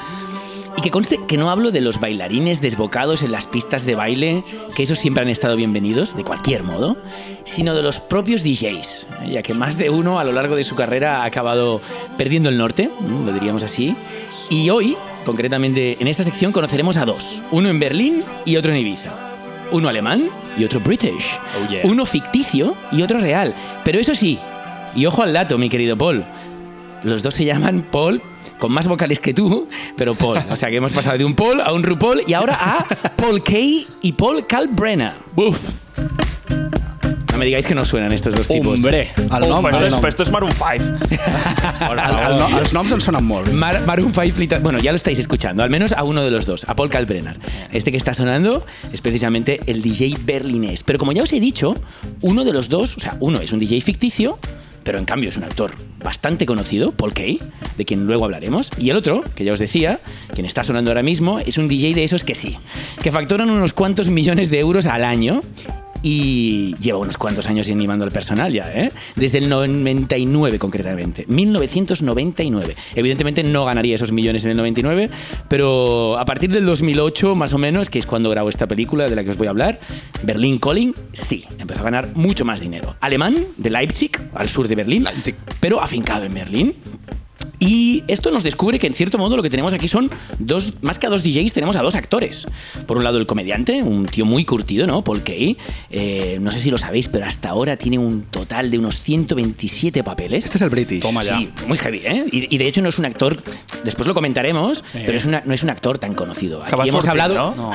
Y que conste que no hablo de los bailarines desbocados en las pistas de baile, que esos siempre han estado bienvenidos, de cualquier modo, sino de los propios DJs, ¿eh? ya que más de uno a lo largo de su carrera ha acabado perdiendo el norte, ¿no? lo diríamos así. Y hoy, concretamente en esta sección, conoceremos a dos, uno en Berlín y otro en Ibiza. Uno alemán y otro british. Oh, yeah. Uno ficticio y otro real. Pero eso sí, y ojo al dato, mi querido Paul, los dos se llaman Paul con más vocales que tú, pero Paul. O sea que hemos pasado de un Paul a un RuPaul y ahora a Paul Kay y Paul Kalbrenner. Buf. No me digáis que no suenan estos dos tipos. Hombre. El nom, pues, el es, nom. pues esto es Maroon 5. El, el, no, els noms en molt. Mar- Maroon 5 flita- Bueno, ya lo estáis escuchando, al menos a uno de los dos, a Paul Kalbrenner. Este que está sonando es precisamente el DJ berlinés. Pero como ya os he dicho, uno de los dos, o sea, uno es un DJ ficticio, pero en cambio es un actor bastante conocido, Paul Kay, de quien luego hablaremos. Y el otro, que ya os decía, quien está sonando ahora mismo, es un DJ de esos que sí, que facturan unos cuantos millones de euros al año y lleva unos cuantos años animando al personal ya, ¿eh? Desde el 99 concretamente, 1999. Evidentemente no ganaría esos millones en el 99, pero a partir del 2008 más o menos, que es cuando grabó esta película de la que os voy a hablar, Berlín Calling, sí, empezó a ganar mucho más dinero. Alemán, de Leipzig, al sur de Berlín, pero afincado en Berlín. Y esto nos descubre que en cierto modo lo que tenemos aquí son dos, más que a dos DJs, tenemos a dos actores. Por un lado el comediante, un tío muy curtido, ¿no? Paul Kay. Eh, no sé si lo sabéis, pero hasta ahora tiene un total de unos 127 papeles. Este és el British. Toma ya. Sí, muy heavy, ¿eh? Y, y de hecho no es un actor, después lo comentaremos, pero es una- no es un actor tan conocido. Aquí hemos hablado, no?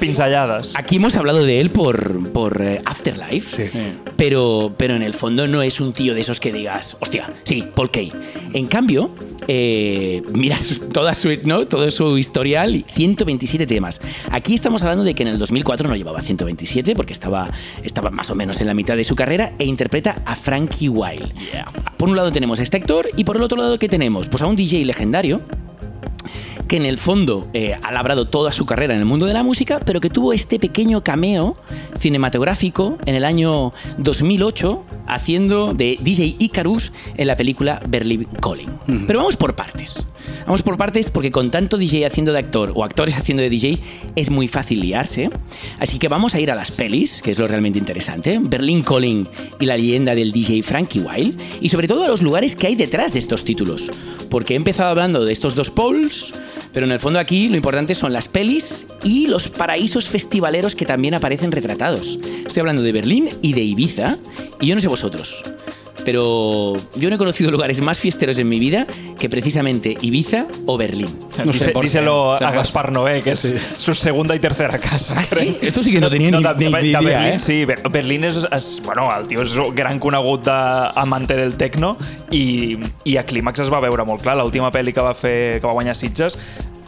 Pinzellades. Aquí hemos hablado de él por, por eh, Afterlife, Sí. pero, pero en el fondo no es un tío de esos que digas, hostia, sí, Paul Kay. En cambio, eh, miras toda su, ¿no? todo su historial, y 127 temas. Aquí estamos hablando de que en el 2004 no llevaba 127 porque estaba, estaba más o menos en la mitad de su carrera e interpreta a Frankie Wilde. Por un lado tenemos a este actor y por el otro lado, ¿qué tenemos? Pues a un DJ legendario que en el fondo eh, ha labrado toda su carrera en el mundo de la música, pero que tuvo este pequeño cameo cinematográfico en el año 2008 haciendo de DJ Icarus en la película Berlin Calling. Pero vamos por partes. Vamos por partes porque con tanto DJ haciendo de actor o actores haciendo de DJs es muy fácil liarse. Así que vamos a ir a las pelis, que es lo realmente interesante. Berlin Calling y la leyenda del DJ Frankie Wilde. Y sobre todo a los lugares que hay detrás de estos títulos. Porque he empezado hablando de estos dos poles, pero en el fondo aquí lo importante son las pelis y los paraísos festivaleros que también aparecen retratados. Estoy hablando de Berlín y de Ibiza. Y yo no sé vosotros. Pero yo no he conocido lugares más fiesteros en mi vida que precisamente Ibiza o Berlín. No sé por díselo Será a Gaspar Noé, que es su segunda y tercera casa. ¿Ah, sí? Esto sí que no tenía ni- de, ni- de, ni de idea, Berlín, eh? sí. Ber- Berlín és, és, bueno, el tio és un gran conegut d'amante del techno i, i a Clímax es va veure molt clar. L'última pel·li que va fer, que va guanyar Sitges,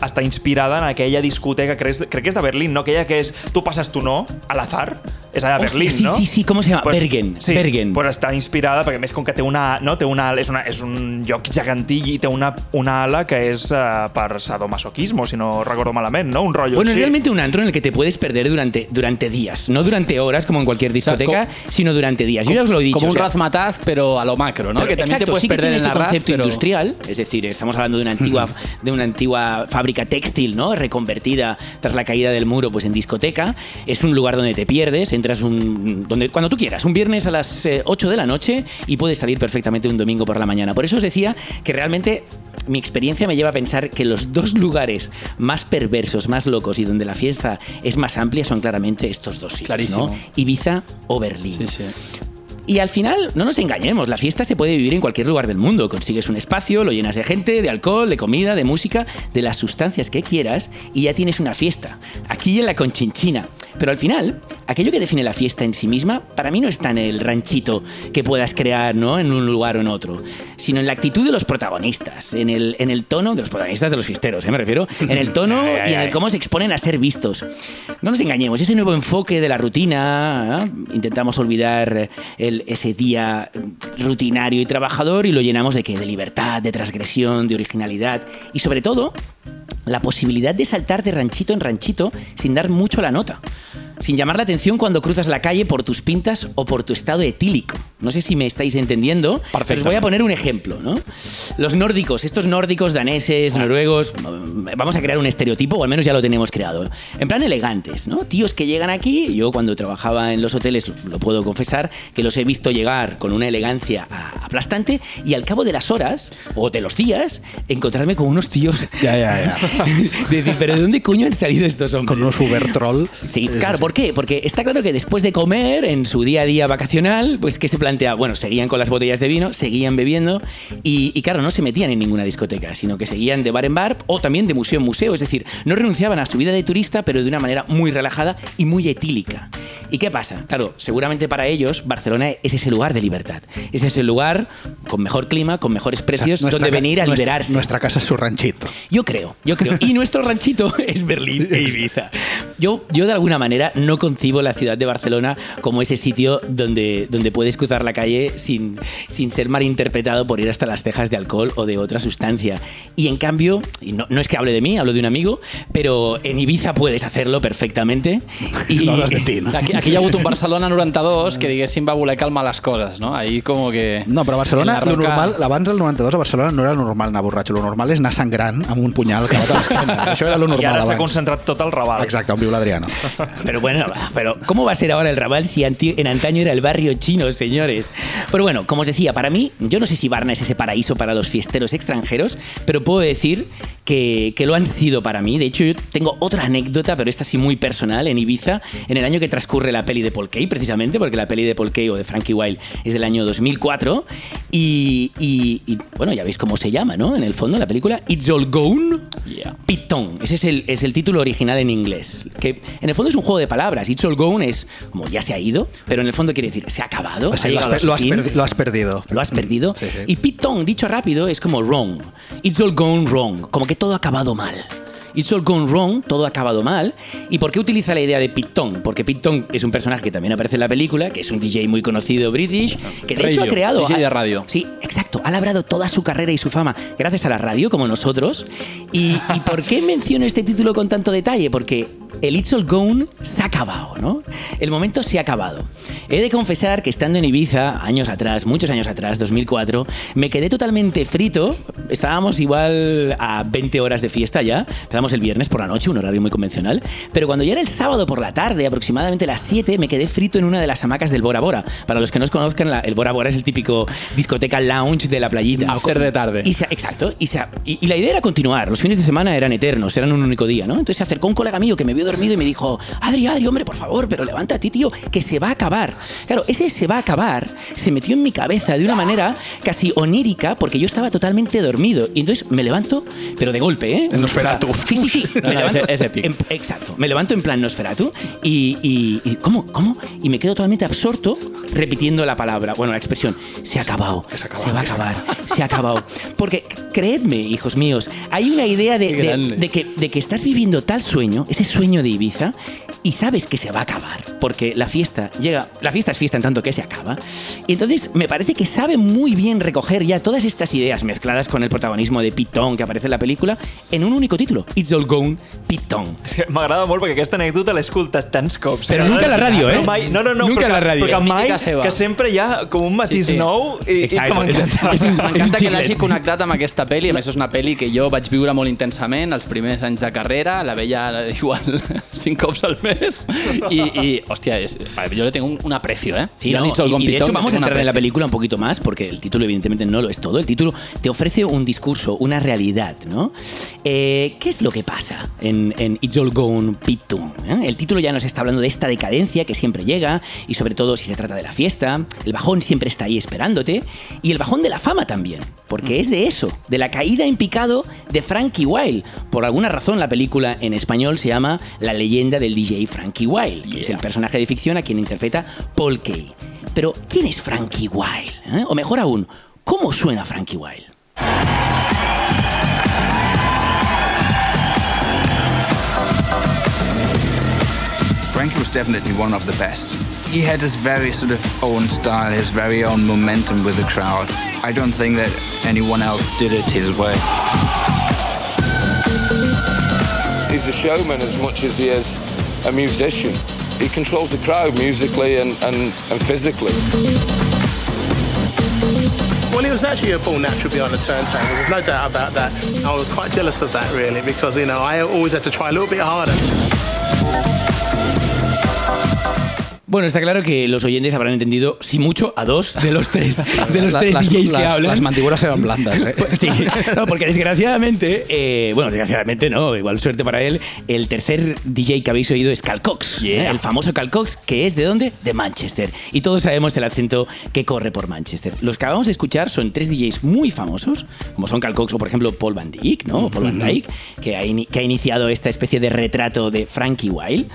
està inspirada en aquella discoteca, crec, crec que és de Berlín, no? Aquella que és tu passes tu no, a l'azar, és allà a Hòstia, Berlín, sí, no? sí, sí, com se llama? Bergen, Sí, Bergen. Pues està inspirada, perquè a més com que té una... No, té una és, una, és un lloc gegantill i té una, una ala que és uh, per sadomasoquismo, si no recordo malament, no? Un rotllo Bueno, es així. realmente un antro en el que te puedes perder durante, durante días. No durante horas como en cualquier discoteca, sino durante días. Yo ya os lo he dicho. Como o un sea, razmataz, pero a lo macro, ¿no? Pero, que también exacto, te puedes sí perder en la raz, concepto pero... industrial, es decir, estamos hablando de una antigua de una antigua fábrica textil, ¿no? Reconvertida tras la caída del muro, pues en discoteca. Es un lugar donde te pierdes, entras un donde cuando tú quieras, un viernes a las eh, 8 de la noche y puedes salir perfectamente un domingo por la mañana. Por eso os decía que realmente mi experiencia me lleva a pensar que los dos lugares más perversos, más locos y donde la fiesta es más amplia son claramente estos dos sitios, Clarísimo. ¿no? Ibiza o Berlín. Sí, sí. Y al final, no nos engañemos, la fiesta se puede vivir en cualquier lugar del mundo. Consigues un espacio, lo llenas de gente, de alcohol, de comida, de música, de las sustancias que quieras y ya tienes una fiesta. Aquí en la Conchinchina. Pero al final, aquello que define la fiesta en sí misma, para mí no está en el ranchito que puedas crear ¿no? en un lugar o en otro, sino en la actitud de los protagonistas, en el, en el tono de los protagonistas de los fiesteros, ¿eh? me refiero, en el tono y en el cómo se exponen a ser vistos. No nos engañemos, ese nuevo enfoque de la rutina, ¿eh? intentamos olvidar el- ese día rutinario y trabajador y lo llenamos de qué? De libertad, de transgresión, de originalidad y sobre todo la posibilidad de saltar de ranchito en ranchito sin dar mucho la nota. Sin llamar la atención cuando cruzas la calle por tus pintas o por tu estado etílico. No sé si me estáis entendiendo. pero Os voy a poner un ejemplo, ¿no? Los nórdicos, estos nórdicos, daneses, noruegos, mm, vamos a crear un estereotipo, o al menos ya lo tenemos creado. En plan elegantes, ¿no? Tíos que llegan aquí, yo cuando trabajaba en los hoteles, lo puedo confesar, que los he visto llegar con una elegancia aplastante y al cabo de las horas, o de los días, encontrarme con unos tíos Ja, Decir, pero ¿de dónde coño han salido estos hombres? Con unos Uber troll. Sí, claro, ¿por qué? Porque está claro que después de comer en su día a día vacacional, pues ¿qué se planteaba, bueno, seguían con las botellas de vino, seguían bebiendo y, y, claro, no se metían en ninguna discoteca, sino que seguían de bar en bar o también de museo en museo, es decir, no renunciaban a su vida de turista, pero de una manera muy relajada y muy etílica. ¿Y qué pasa? Claro, seguramente para ellos Barcelona es ese lugar de libertad, es ese lugar con mejor clima, con mejores precios, Nuestra donde ca- venir a nuestra- liberarse. Nuestra casa es su ranchito. Yo creo, yo creo. Y nuestro ranchito es Berlín e Ibiza. Yo, yo de alguna manera no concibo la ciudad de Barcelona como ese sitio donde, donde puedes cruzar la calle sin, sin ser malinterpretado por ir hasta las cejas de alcohol o de otra sustancia. Y en cambio, y no, no es que hable de mí, hablo de un amigo, pero en Ibiza puedes hacerlo perfectamente. Y, No de ti, no? Aquí, aquí hi ha hagut un Barcelona 92 que, diguéssim, va voler calmar les coses, no? Ahí com que... No, però a Barcelona, la lo roca- normal, abans del 92 a Barcelona no era normal anar borratxo, lo normal és anar sangrant amb un punyal clavat a l'esquena. Això era lo I normal ara s'ha abans. concentrat tot el Raval. Exacte, on viu l'Adriano. Pero bueno, pero ¿cómo va a ser ahora el Raval si en antaño era el barrio chino, señores? Pero bueno, como os decía, para mí, yo no sé si Varna es ese paraíso para los fiesteros extranjeros, pero puedo decir que, que lo han sido para mí. De hecho, yo tengo otra anécdota, pero esta sí muy personal, en Ibiza, en el año que transcurre la peli de Paul Kay, precisamente, porque la peli de Paul Kay o de Frankie Wilde es del año 2004. Y, y- y, bueno, ya veis cómo se llama, ¿no? En el fondo, la película It's All Gone. Yeah. Pitón, ese es el, es el título original en inglés. Que en el fondo es un juego de palabras. It's all gone es como ya se ha ido, pero en el fondo quiere decir se ha acabado. O sea, ha lo, has, lo has perdido. lo has perdido. Sí, sí. Y pitón, dicho rápido, es como wrong. It's all gone wrong. Como que todo ha acabado mal. It's all gone wrong, todo ha acabado mal. ¿Y por qué utiliza la idea de Tong? Porque Tong es un personaje que también aparece en la película, que es un DJ muy conocido british, que de hecho ha creado... DJ de radio. Sí, exacto. Ha labrado toda su carrera y su fama gracias a la radio, como nosotros. ¿Y, y por qué menciono este título con tanto detalle? Porque el It's All Gone se ha acabado, ¿no? El momento se ha acabado. He de confesar que estando en Ibiza, años atrás, muchos años atrás, 2004, me quedé totalmente frito. Estábamos igual a 20 horas de fiesta ya. Empezamos el viernes por la noche, un horario muy convencional. Pero cuando ya era el sábado por la tarde, aproximadamente las 7, me quedé frito en una de las hamacas del Bora Bora. Para los que no os conozcan, el Bora Bora es el típico discoteca lounge de la playita. After de tarde. Y se- exacto. Y, se- y- y la idea era continuar. Los fines de semana eran eternos, eran un único día, ¿no? Entonces se acercó un colega mío que me vio dormido y me dijo, Adri, Adri, hombre, por favor, pero ti, tío, que se va a acabar. Claro, ese se va a acabar se metió en mi cabeza de una manera casi onírica porque yo estaba totalmente dormido. Y entonces me levanto, pero de golpe, ¿eh? En Nosferatu. Sí, sí, sí. No, Me no, levanto es- es épico. en- exacto. Me levanto en plan Nosferatu y, y, y ¿cómo? ¿Cómo? Y me quedo totalmente absorto repitiendo la palabra, bueno, la expresión, se ha acabado, se ha acabado, se va a acabar, se ha acabado. Porque creedme, hijos míos, hay una idea de, de- de que, de que estás viviendo tal sueño, ese sueño de Ibiza, y sabes que se va a acabar, porque la fiesta llega, la fiesta es fiesta en tanto que se acaba. Y entonces me parece que sabe muy bien recoger ya todas estas ideas mezcladas con el protagonismo de Tong que aparece en la película en un único título, It's All Gone, Tong. És que M'agrada molt perquè aquesta anècdota l'he escoltat tants cops. Però eh? nunca a la ràdio, eh? No, mai, no, no, no Nunca però a la que- ràdio. Però És que mai, que sempre hi ha com un matís Sí, sí. nou i, i que m'encanta. M'encanta que l'hagi connectat amb aquesta pel·li. A més, és una pel·li que jo vaig viure molt intensament els primers anys de carrera. La veia igual cinc cops al mes. I, i hòstia, és, jo le tengo un, un aprecio, ¿eh? Sí, Yo no, It's All y, y de hecho vamos a entrar en la película un poquito más, porque el título evidentemente no lo es todo. El título te ofrece un discurso, una realidad, ¿no? Eh, ¿Qué es lo que pasa en, en It's All Gone Pitum? eh? El título ya nos está hablando de esta decadencia que siempre llega, y sobre todo si se trata de la fiesta, el bajón siempre está ahí esperándote, y el bajón de la fama también, porque es de eso, de la caída en picado de Frankie Wilde. Por alguna razón la película en español se llama La leyenda del DJ Frankie Wilde, que es el personaje de ficción a quien interpreta Paul Kay. Pero, ¿quién es Frankie Wilde? eh? O mejor aún, ¿cómo suena Frankie Wilde? Frankie was definitely one of the best. He had his very sort of own style, his very own momentum with the crowd. I don't think that anyone else did it his way. He's a showman as much as he is a musician. He controls the crowd musically and, and, and physically. Well, he was actually a full natural behind the turntable. There's no doubt about that. I was quite jealous of that, really, because, you know, I always had to try a little bit harder. Bueno, está claro que los oyentes habrán entendido, si mucho, a dos de los tres, de los La- tres las- DJs que las- hablan. Las mandíbulas eran blandas, ¿eh? Sí, no, porque desgraciadamente, eh, bueno, desgraciadamente no, igual suerte para él, el tercer DJ que habéis oído es Cal Cox, Yeah. ¿eh? el famoso Cal Cox, que es de dónde? De Manchester. Y todos sabemos el acento que corre por Manchester. Los que acabamos de escuchar son tres DJs muy famosos, como son Cal Cox o por ejemplo Paul Van Dyk, ¿no? O Paul Van Dyke, que ha, que ha iniciado esta especie de retrato de Frankie Wilde.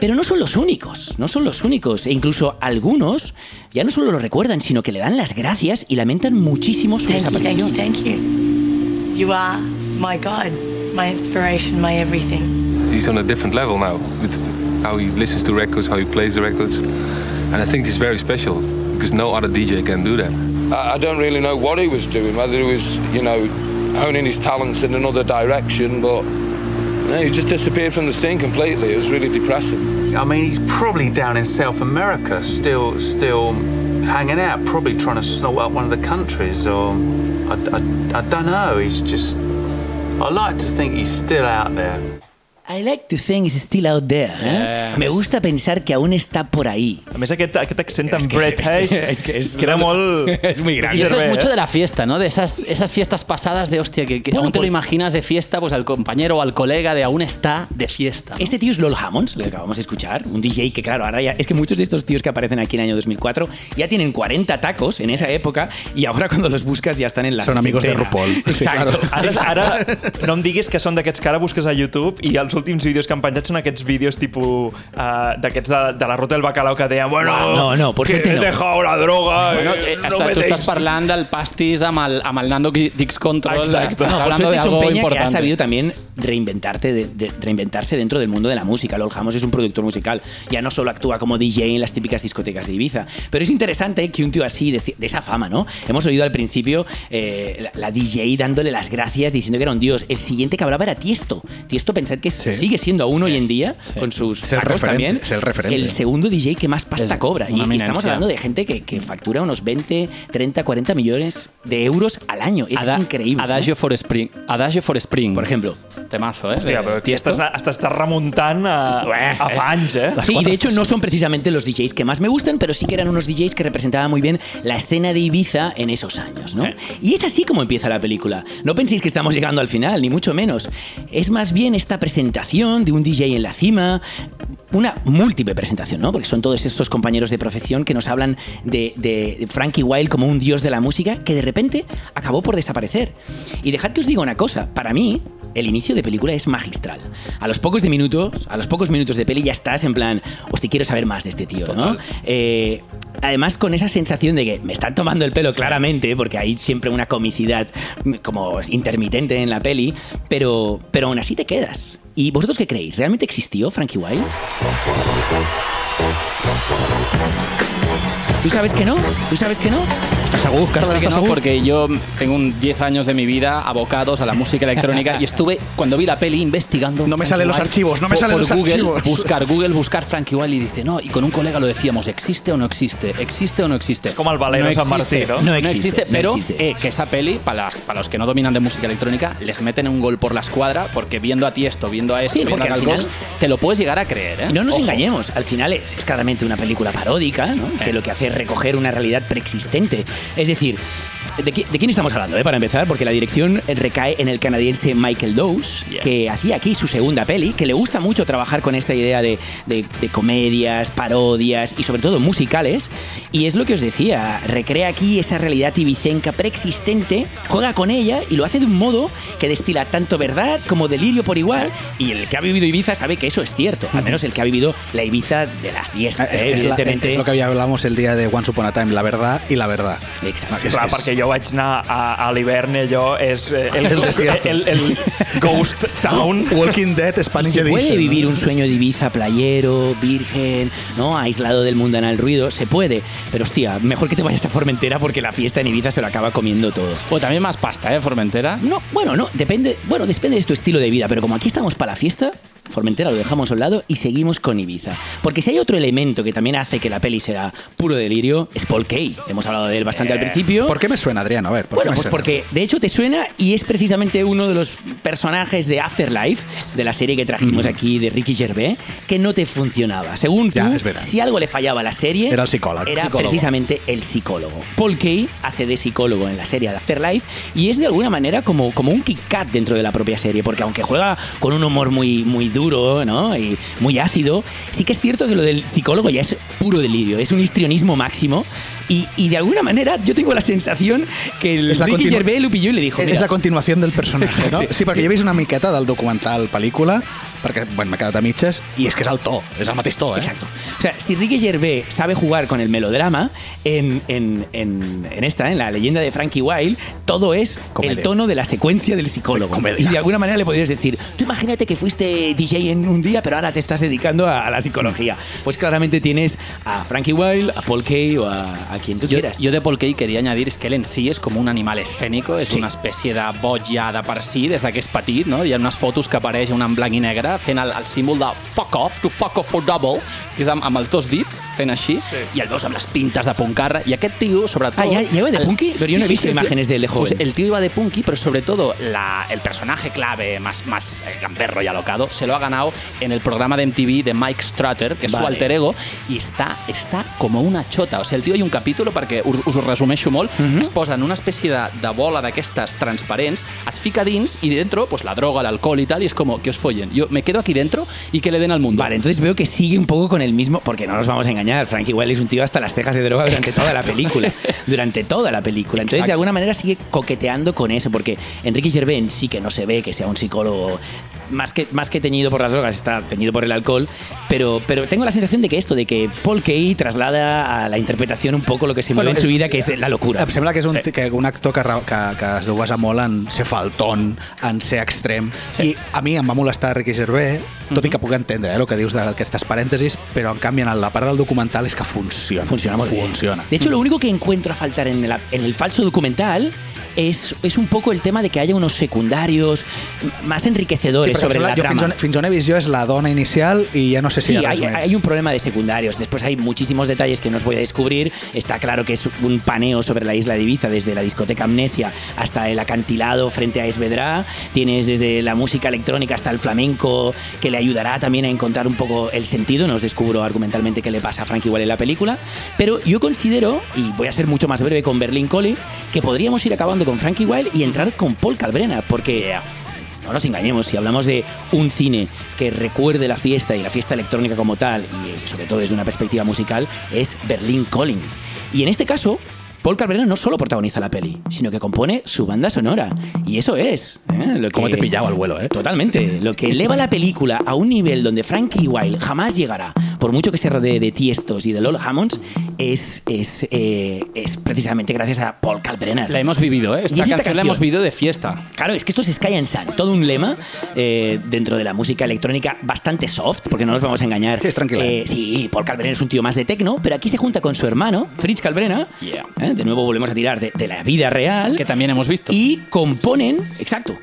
Pero no son los únicos, no son los únicos. E incluso algunos ya no solo lo recuerdan, sino que le dan las gracias y lamentan muchísimo su Thank you, thank desaparición. you, thank you. You are my God, my inspiration, my everything. he's on a different level now with how he listens to records, how he plays the records. And I think it's very special because no other DJ can do that. I, I don't really know what he was doing, whether he was, you know, honing his talents in another direction, but no, he just disappeared from the scene completely. It was really depressing. I mean, he's probably down in South America, still, still hanging out, probably trying to snort up one of the countries, or I, I, I don't know. He's just. I like to think he's still out there. I like to think it's still out there. ¿eh? Eh, Me gusta pensar que aún está por ahí. A més, aquest, aquest accent Brett Hayes és que és- queda molt... és muy grande. Y eso es Gervais, mucho eh? de la fiesta, ¿no? De esas, esas fiestas pasadas de hostia, que, que Bueno, aún te lo pues- imaginas de fiesta, pues al compañero o al colega de aún está de fiesta. ¿no? Este tío es Lol Hammonds, le acabamos de escuchar, un DJ que claro, ahora ya es que muchos de estos tíos que aparecen aquí en el año 2004 ya tienen 40 tacos en esa época y ahora cuando los buscas ya están en la Son amigos de sesentena. RuPaul. Sí, Exacto. claro. Ara, ara no em diguis que són d'aquests que ara busques a YouTube i els últims vídeos que han penjat són aquests vídeos tipus uh, d'aquests de, de la ruta del bacalao que deien bueno, No, no, por que he no. dejado la droga Bueno, eh, eh, no hasta me tú estás deis". parlant del pastis amb el, amb el Nando Dix Control. Exacto. Estás No, por hablando suerte de es un peña que ha importante. sabido también reinventarte de- de- reinventarse dentro del mundo de la música. Lol Hamos es un productor musical. Ya no solo actúa como DJ en las típicas discotecas de Ibiza. Pero es interesante que un tío así, de, de esa fama, ¿no? Hemos oído al principio eh, la, la DJ dándole las gracias, diciendo que era un dios. El siguiente que hablaba era Tiesto. Tiesto, pensad que Sí. Sigue siendo aún Sí, hoy en día, sí. con sus Es el tacos referente, también, es el referente. el segundo DJ que más pasta Es cobra. Y, estamos hablando de gente que, que factura unos 20, 30, 40 millones de euros al año. Es Ada- increíble. ¿no? Adagio for Spring. Adagio for Spring. Por ejemplo. Temazo, ¿eh? Aquí Tiesto. estàs, hasta estàs remuntant a, a fa anys, eh? Sí, y de hecho no son precisamente los DJs que más me gustan, pero sí que eran unos DJs que representaban muy bien la escena de Ibiza en esos años, ¿no? Y es así como empieza la película. No penséis que estamos llegando al final, ni mucho menos. Es más bien esta presentación de un DJ en la cima, una múltiple presentación, ¿no? Porque son todos estos compañeros de profesión que nos hablan de, de Frankie Wilde como un dios de la música que de repente acabó por desaparecer. Y dejad que os diga una cosa, para mí el inicio de película es magistral. A los pocos de minutos, a los pocos minutos de peli ya estás en plan, hostia, quiero saber más de este tío, ¿no? Eh, además con esa sensación de que me están tomando el pelo claramente, porque hay siempre una comicidad como intermitente en la peli, pero, pero aún así te quedas. ¿Y vosotros qué creéis? ¿Realmente existió Frankie Wilde? ¿Tú sabes que no? ¿Tú sabes que no? ¿Estás seguro, que ¿Estás no, seguro? porque yo tengo un 10 años de mi vida abocados a la música electrónica y estuve, cuando vi la peli, investigando. No me salen los archivos, no me por- salen por los Google, archivos. Buscar Google, buscar Frankie Wilde y dice, no, y con un colega lo decíamos, ¿existe o no existe? ¿Existe o no existe? Como el Valero no San Martín, existe, ¿no? No No existe, no pero existe. eh, que esa peli, para, las- para los que no dominan de música electrónica, les meten un gol por la escuadra porque viendo a viendo a esto, Sí, viendo a al Cox, final- te lo puedes llegar a creer. ¿eh? Y no nos Ojo. engañemos, al final es, es claramente una película paródica, ¿no? que lo que hace es recoger una realidad preexistente. Es decir, ¿de, qui- de quién estamos hablando, eh, para empezar? Porque la dirección recae en el canadiense Michael Dowes, Yes. que hacía aquí su segunda peli, que le gusta mucho trabajar con esta idea de, de- de comedias, parodias y sobre todo musicales. Y es lo que os decía, recrea aquí esa realidad ibicenca preexistente, juega con ella y lo hace de un modo que destila tanto verdad como delirio por igual. Y el que ha vivido Ibiza sabe que eso es cierto, al menos el que ha vivido la Ibiza de la fiesta, Ah, Es, eh, es la- evidentemente. es lo que había hablamos el día de Once Upon a Time, la verdad y la verdad. Exacto. És- Clar, és- perquè jo vaig anar a, a l'hivern i allò és eh, el, El desierto. el, el Ghost Town. Walking Dead Spanish se Edition. puede ¿no? vivir un sueño de Ibiza playero, virgen, ¿no? Aislado del mundanal ruido, se puede. Pero hostia, mejor que te vayas a Formentera porque la fiesta en Ibiza se lo acaba comiendo todo. O también más pasta, ¿eh? Formentera. No, bueno, no, depende, bueno, depende de tu estilo de vida, pero como aquí estamos para la fiesta, Formentera lo dejamos a un lado y seguimos con Ibiza. Porque si hay otro elemento que también hace que la peli sea puro delirio, es Paul Kay. Hemos hablado de él bastante al principio. ¿Por qué me suena, Adrián? A ver, ¿por qué Bueno, me pues suena? porque de hecho te suena y es precisamente uno de los personajes de Afterlife, de la serie que trajimos aquí de Ricky Gervais, que no te funcionaba. Según tú, Ya, verdad. si algo le fallaba a la serie, Era el psicólogo. era Psicólogo. precisamente el psicólogo. Paul Kay hace de psicólogo en la serie de Afterlife y es de alguna manera como, como un Kit Kat dentro de la propia serie, porque aunque juega con un humor muy, muy duro ¿no? y muy ácido, sí que es cierto que lo del psicólogo ya es puro delirio, es un histrionismo máximo y, y de alguna manera yo tengo la sensación que el la Ricky Gervais y le dijo, És "Mira, la continuació del personatge, no? Sí, perquè jo he vist una miqueta del documental pel·lícula, perquè, bueno, m'he quedat a mitges, i és que és el to, és el mateix to, eh? Exacto. O sea, si Ricky Gervais sabe jugar con el melodrama, en, en, en, en esta, en la leyenda de Frankie Wilde, todo es Comedia. el tono de la secuencia del psicólogo. Comedia. Y de alguna manera le podrías decir, tú imagínate que fuiste DJ en un día, pero ahora te estás dedicando a, a la psicología. Pues claramente tienes a Frankie Wilde, a Paul Kay o a, a quien tú Yo, quieras. yo de Paul Kay quería añadir es que él en sí és com un animal escènico, és una espècie de boig ja de per si, des de que és petit, no? Hi ha unes fotos que apareix un en blanc i negre fent el, el símbol de fuck off, to fuck off for double, que és amb, amb els dos dits, fent així, sí. i el veus amb les pintes de puncarra, i aquest tio, sobretot... Ah, ¿ya- ya iba de el- punky? Pero yo no he visto tío- imágenes de él de joven. Pues el tío iba de punky, pero sobre todo la, el personaje clave, más, más gamberro y alocado, se lo ha ganado en el programa de MTV de Mike Strutter, que és Vale. su alter ego, i està, està com una xota. O sigui, el tio hi ha un capítol, perquè us, us ho resumeixo molt, es posa en una espècie de, de bola d'aquestes transparents, es fica dins i dentro, pues la droga, l'alcohol y tal, y es como que os follen. Yo me quedo aquí dentro y que le den al mundo. Vale, entonces veo que sigue un poco con el mismo, porque no nos vamos a engañar, Frankie Wilde es un tío hasta las cejas de droga durante toda la película. Durante toda la película. Entonces, Exacto. de alguna manera sigue coqueteando con eso, porque Enrique Gervais sí que no se ve que sea un psicólogo más que, más que teñido por las drogas, está teñido por el alcohol, pero, pero tengo la sensación de que esto, de que Paul Kay traslada a la interpretación un poco lo que se mueve Bueno, en su és- vida, que es la locura. Em sembla que és un, Sí. que un actor que, que, que es deu basar molt en ser falton, en ser extrem. Sí. I a mi em va molestar Ricky Gervais, tot i que puc entendre eh, el que dius d'aquestes parèntesis, però en canvi en la part del documental és que funciona. Funciona muy bien. Funciona. De hecho, lo único que encuentro a faltar en el, en el falso documental es, es un poco el tema de que haya unos secundarios más enriquecedores perquè sobre la jo trama. fins on, fins on he vist jo és la dona inicial i ja no sé si Sí, hi ha hay, hay un problema de secundarios. Después hay muchísimos detalles que no os voy a descubrir. Está claro que es un paneo sobre la isla de Ibiza, desde la discoteca Amnesia hasta el acantilado frente a Esvedra. Tienes desde la música electrónica hasta el flamenco, que le ayudará también a encontrar un poco el sentido. No os descubro argumentalmente qué le pasa a Frankie igual en la película. Pero yo considero, y voy a ser mucho más breve con Berlin Collie, que podríamos ir acabando con Frankie Wilde y entrar con Paul Calbrena, porque no nos engañemos, si hablamos de un cine que recuerde la fiesta y la fiesta electrónica como tal, y sobre todo desde una perspectiva musical, es Berlin Calling. Y en este caso, Paul Calbrena no solo protagoniza la peli, sino que compone su banda sonora. Y eso es. ¿eh? Lo que, ¿Cómo te pillaba el vuelo, eh? Totalmente. Lo que eleva la película a un nivel donde Frankie Wilde jamás llegará, por mucho que se rodee de Tiestos y de Lol Hammonds, es, es, eh, es precisamente gracias a Paul Kalkbrenner. La hemos vivido, ¿eh? Esta, Y es canción, la hemos vivido de fiesta. Claro, es que esto es Sky and Sun, todo un lema eh, dentro de la música electrónica bastante soft, porque no nos vamos a engañar. Sí, es tranquila. sí, Paul Kalkbrenner es un tío más de techno, pero aquí se junta con su hermano, Fritz Kalkbrenner. ¿eh? De nuevo volvemos a tirar de, de la vida real. Que también hemos visto. Y componen, exacto,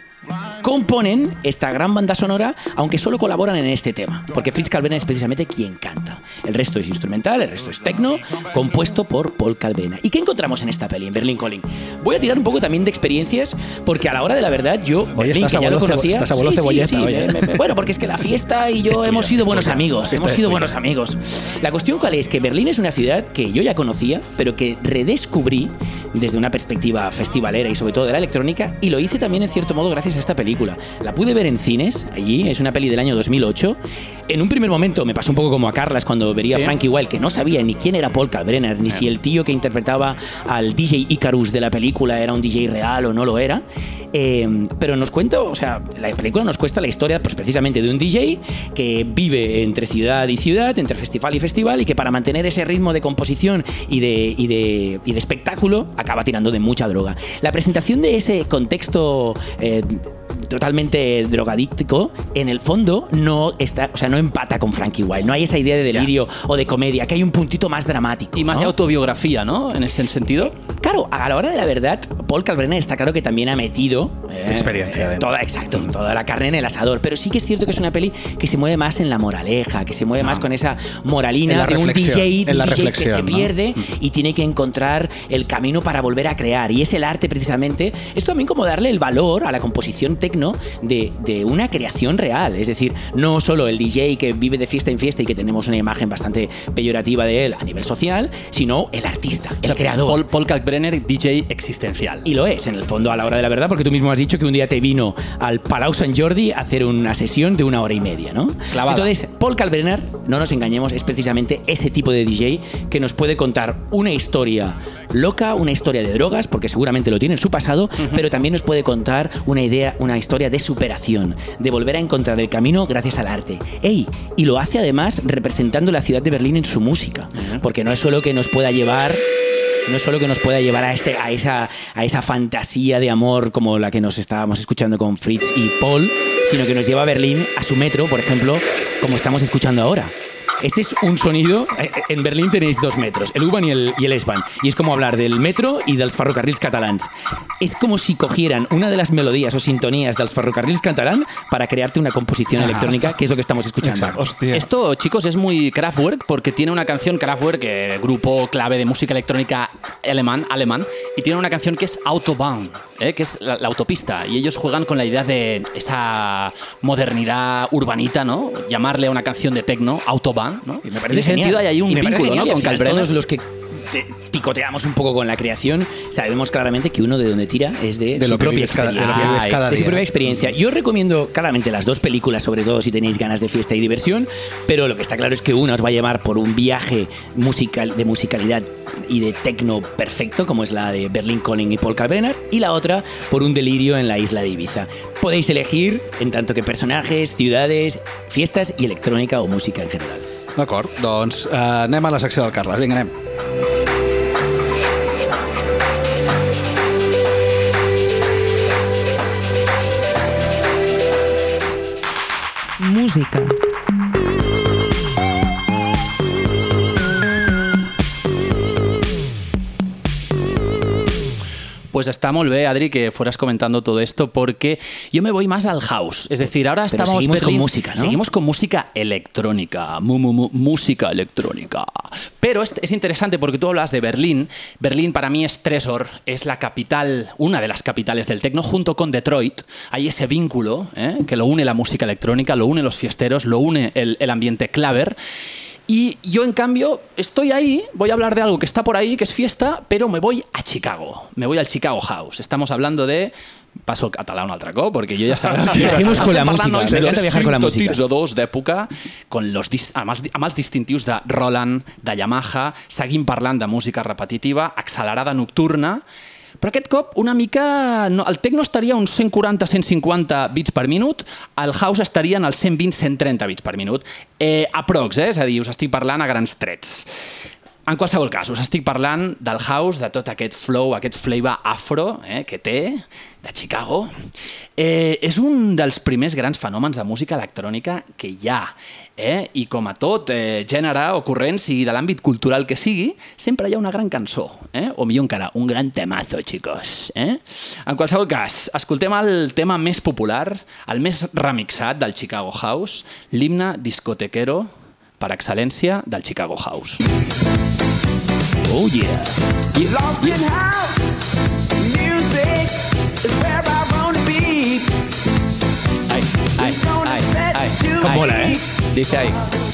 componen esta gran banda sonora, aunque solo colaboran en este tema, porque Fritz Kalkbrenner es precisamente quien canta. El resto es instrumental, el resto es techno, compuesto por Paul Kalkbrenner. ¿Y qué encontramos en esta peli, en Berlin Calling? Voy a tirar un poco también de experiencias, porque a la hora de la verdad yo, Oye, Berlín, que ya lo conocía... estás abuelo cebolleta, oye. me- me- bueno, porque es que la fiesta y yo hemos sido buenos amigos, hemos sido buenos amigos. La cuestión cuál es que Berlín es una ciudad que yo ya conocía, pero que redescubrí desde una perspectiva festivalera y sobre todo de la electrónica, y lo hice también en cierto modo gracias a esta película. La pude ver en cines allí, es una peli del año 2008. En un primer momento me pasó un poco como a Carlas cuando vería Sí. a Frankie Wilde, que no sabía ni quién era Paul Kalkbrenner, ni si el tío que interpretaba al DJ Icarus de la película era un DJ real o no lo era. Eh, pero nos cuenta, o sea, la película nos cuesta la historia, pues precisamente de un DJ que vive entre ciudad y ciudad, entre festival y festival, y que para mantener ese ritmo de composición y de, y de, y de espectáculo acaba tirando de mucha droga. La presentación de ese contexto eh, totalmente drogadíctico, en el fondo no está, o sea, no empata con Frankie Wilde. No hay esa idea de delirio o de comedia, que hay un puntito más dramático. Y más ¿no? de autobiografía, ¿no? En ese sentido. Claro, a la hora de la verdad, Paul Kalkbrenner está claro que también ha metido eh, Experiencia dentro. toda, exacto, toda la carne en el asador. Pero sí que es cierto que es una peli que se mueve más en la moraleja, que se mueve más con esa moralina de un DJ, de que se ¿no? pierde y tiene que encontrar el camino para volver a crear. Y es el arte precisamente, es también como darle el valor a la composición tecno de, de una creación real. Es decir, no solo el DJ que vive de fiesta en fiesta y que tenemos una imagen bastante peyorativa de él a nivel social, sino el artista, el creador. Paul, Paul Kalkbrenner, DJ existencial. Y lo es, en el fondo, a la hora de la verdad, porque tú mismo has dicho que un día te vino al Palau Sant Jordi a hacer una sesión de una hora y media, ¿no? Clavada. Entonces, Paul Kalkbrenner, no nos engañemos, es precisamente ese tipo de DJ que nos puede contar una historia loca, una historia de drogas, porque seguramente lo tiene en su pasado, pero también nos puede contar una idea, una historia de superación, de volver a encontrar el camino gracias al arte. ¡Ey! Y lo hace además representando la ciudad de Berlín en su música, porque no es solo que nos pueda llevar no es solo que nos pueda llevar a, ese, a, esa, a esa fantasía de amor como la que nos estábamos escuchando con Fritz y Paul, sino que nos lleva a Berlín, a su metro, por ejemplo, como estamos escuchando ahora. Este es un sonido... eh, En Berlín tenéis dos metros, el U-Bahn y el, y el S-Bahn. Y es como hablar del metro y dels ferrocarrils catalans. Es como si cogieran una de las melodías o sintonías dels ferrocarrils catalán para crearte una composición electrónica, que es lo que estamos escuchando. Esto, chicos, es muy Kraftwerk porque tiene una canción Kraftwerk, eh, grupo clave de música electrónica alemán, alemán, y tiene una canción que es Autobahn, eh, que es la, la autopista. Y ellos juegan con la idea de esa modernidad urbanita, ¿no? Llamarle a una canción de techno Autobahn, ¿no? Y me parece genial. sentido hay ahí un Y vínculo, y ¿no? Con Kalkbrenner. Todos los que te- picoteamos un poco con la creación, sabemos claramente que uno de donde tira es de, De su lo propia vives cada- de lo que experiencia. vives cada de su día. propia experiencia. Yo recomiendo claramente las dos películas, sobre todo si tenéis ganas de fiesta y diversión, pero lo que está claro es que una os va a llevar por un viaje musical, de musicalidad y de tecno perfecto, como es la de Berlin Calling y Paul Kalkbrenner, y la otra por un delirio en la isla de Ibiza. Podéis elegir en tanto que personajes, ciudades, fiestas y electrónica o música en general. D'acord, doncs eh, anem a la secció del Carles. Vinga, anem. Música. Pues está muy bien, Adri, que fueras comentando todo esto, porque yo me voy más al house. Es decir, ahora Pero estamos. seguimos con música, ¿no? Seguimos con música electrónica. Mu, mu, mu- música electrónica. Pero es, es interesante porque tú hablas de Berlín. Berlín para mí es Tresor, es la capital, una de las capitales del techno, junto con Detroit. Hay ese vínculo ¿eh? que lo une la música electrónica, lo une los fiesteros, lo une el, el ambiente claver. Y yo, en cambio, estoy ahí, voy a hablar de algo que está por ahí, que es fiesta, pero me voy a Chicago. Me voy al Chicago House. Estamos hablando de... Paso el un altre cop, perquè jo ja sabeu que... Viajemos con la música, viajar con la música. d'època, con los dis- amb, els, amb els distintius de Roland, de Yamaha, seguim parlant de música repetitiva, accelerada nocturna, però aquest cop una mica... No, el techno estaria a uns 140-150 bits per minut, el house estaria en els 120-130 bits per minut. Eh, aprox, eh? és a dir, us estic parlant a grans trets. En qualsevol cas, us estic parlant del house, de tot aquest flow, aquest flavor afro eh, que té, de Chicago. Eh, és un dels primers grans fenòmens de música electrònica que hi ha. Eh? I com a tot eh, gènere o corrent, sigui de l'àmbit cultural que sigui, sempre hi ha una gran cançó. Eh? O millor encara, un gran temazo, chicos. Eh? En qualsevol cas, escoltem el tema més popular, el més remixat del Chicago House, l'himne discotequero per excel·lència del Chicago House. Oh yeah. You lost in house music is where I wanna be. Ai, ai, ai, ai, Com mola, eh? Dice ahí.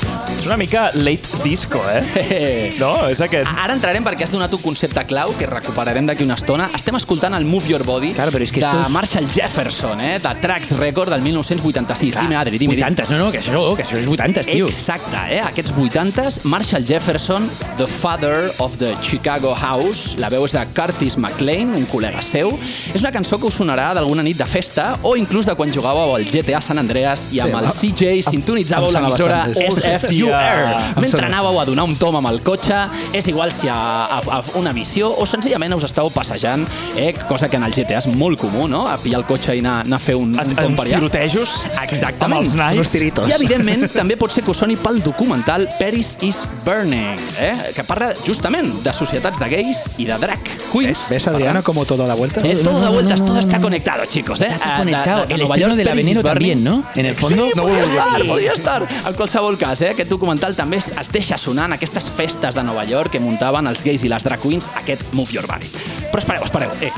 És una mica late disco, eh? No, és aquest. Ara entrarem perquè has donat un concepte clau que recuperarem d'aquí una estona. Estem escoltant el Move Your Body Claro, però és que de estos- Marshall Jefferson, eh? de Trax Record del 1986. dime, Adri, dime. 80s, no, no, que això, que això és 80s, tio. Exacte, eh? aquests 80s, Marshall Jefferson, the father of the Chicago House, la veu és de Curtis McLean, un col·lega seu. És una cançó que us sonarà d'alguna nit de festa o inclús de quan jugàveu al GTA San Andreas i amb Sí, el CJ sintonitzàveu l'emissora. SFU Nowhere. Mentre anàveu a donar un tom amb el cotxe, és igual si a, a, a una missió o senzillament us estàu passejant, eh, cosa que en el GTA és molt comú, no? A pillar el cotxe i anar, anar a fer un, un tom per allà. tirotejos Exactament. amb els nais. I evidentment també pot ser que us soni pel documental Paris is Burning, eh? que parla justament de societats de gais i de drag queens. ¿Ves, Adriano, como todo da vueltas? Eh, todo da vueltas, todo está conectado, chicos. Eh? Está Ah, conectado. El estreno Avenero is Burning. también, ¿no? En el fondo. Sí, No, podria estar, podria estar. En qualsevol cas, eh, aquest documental també es, deixa sonar en aquestes festes de Nova York que muntaven els gais i les drag queens aquest Move Your Body. Però espereu, espereu. Eh,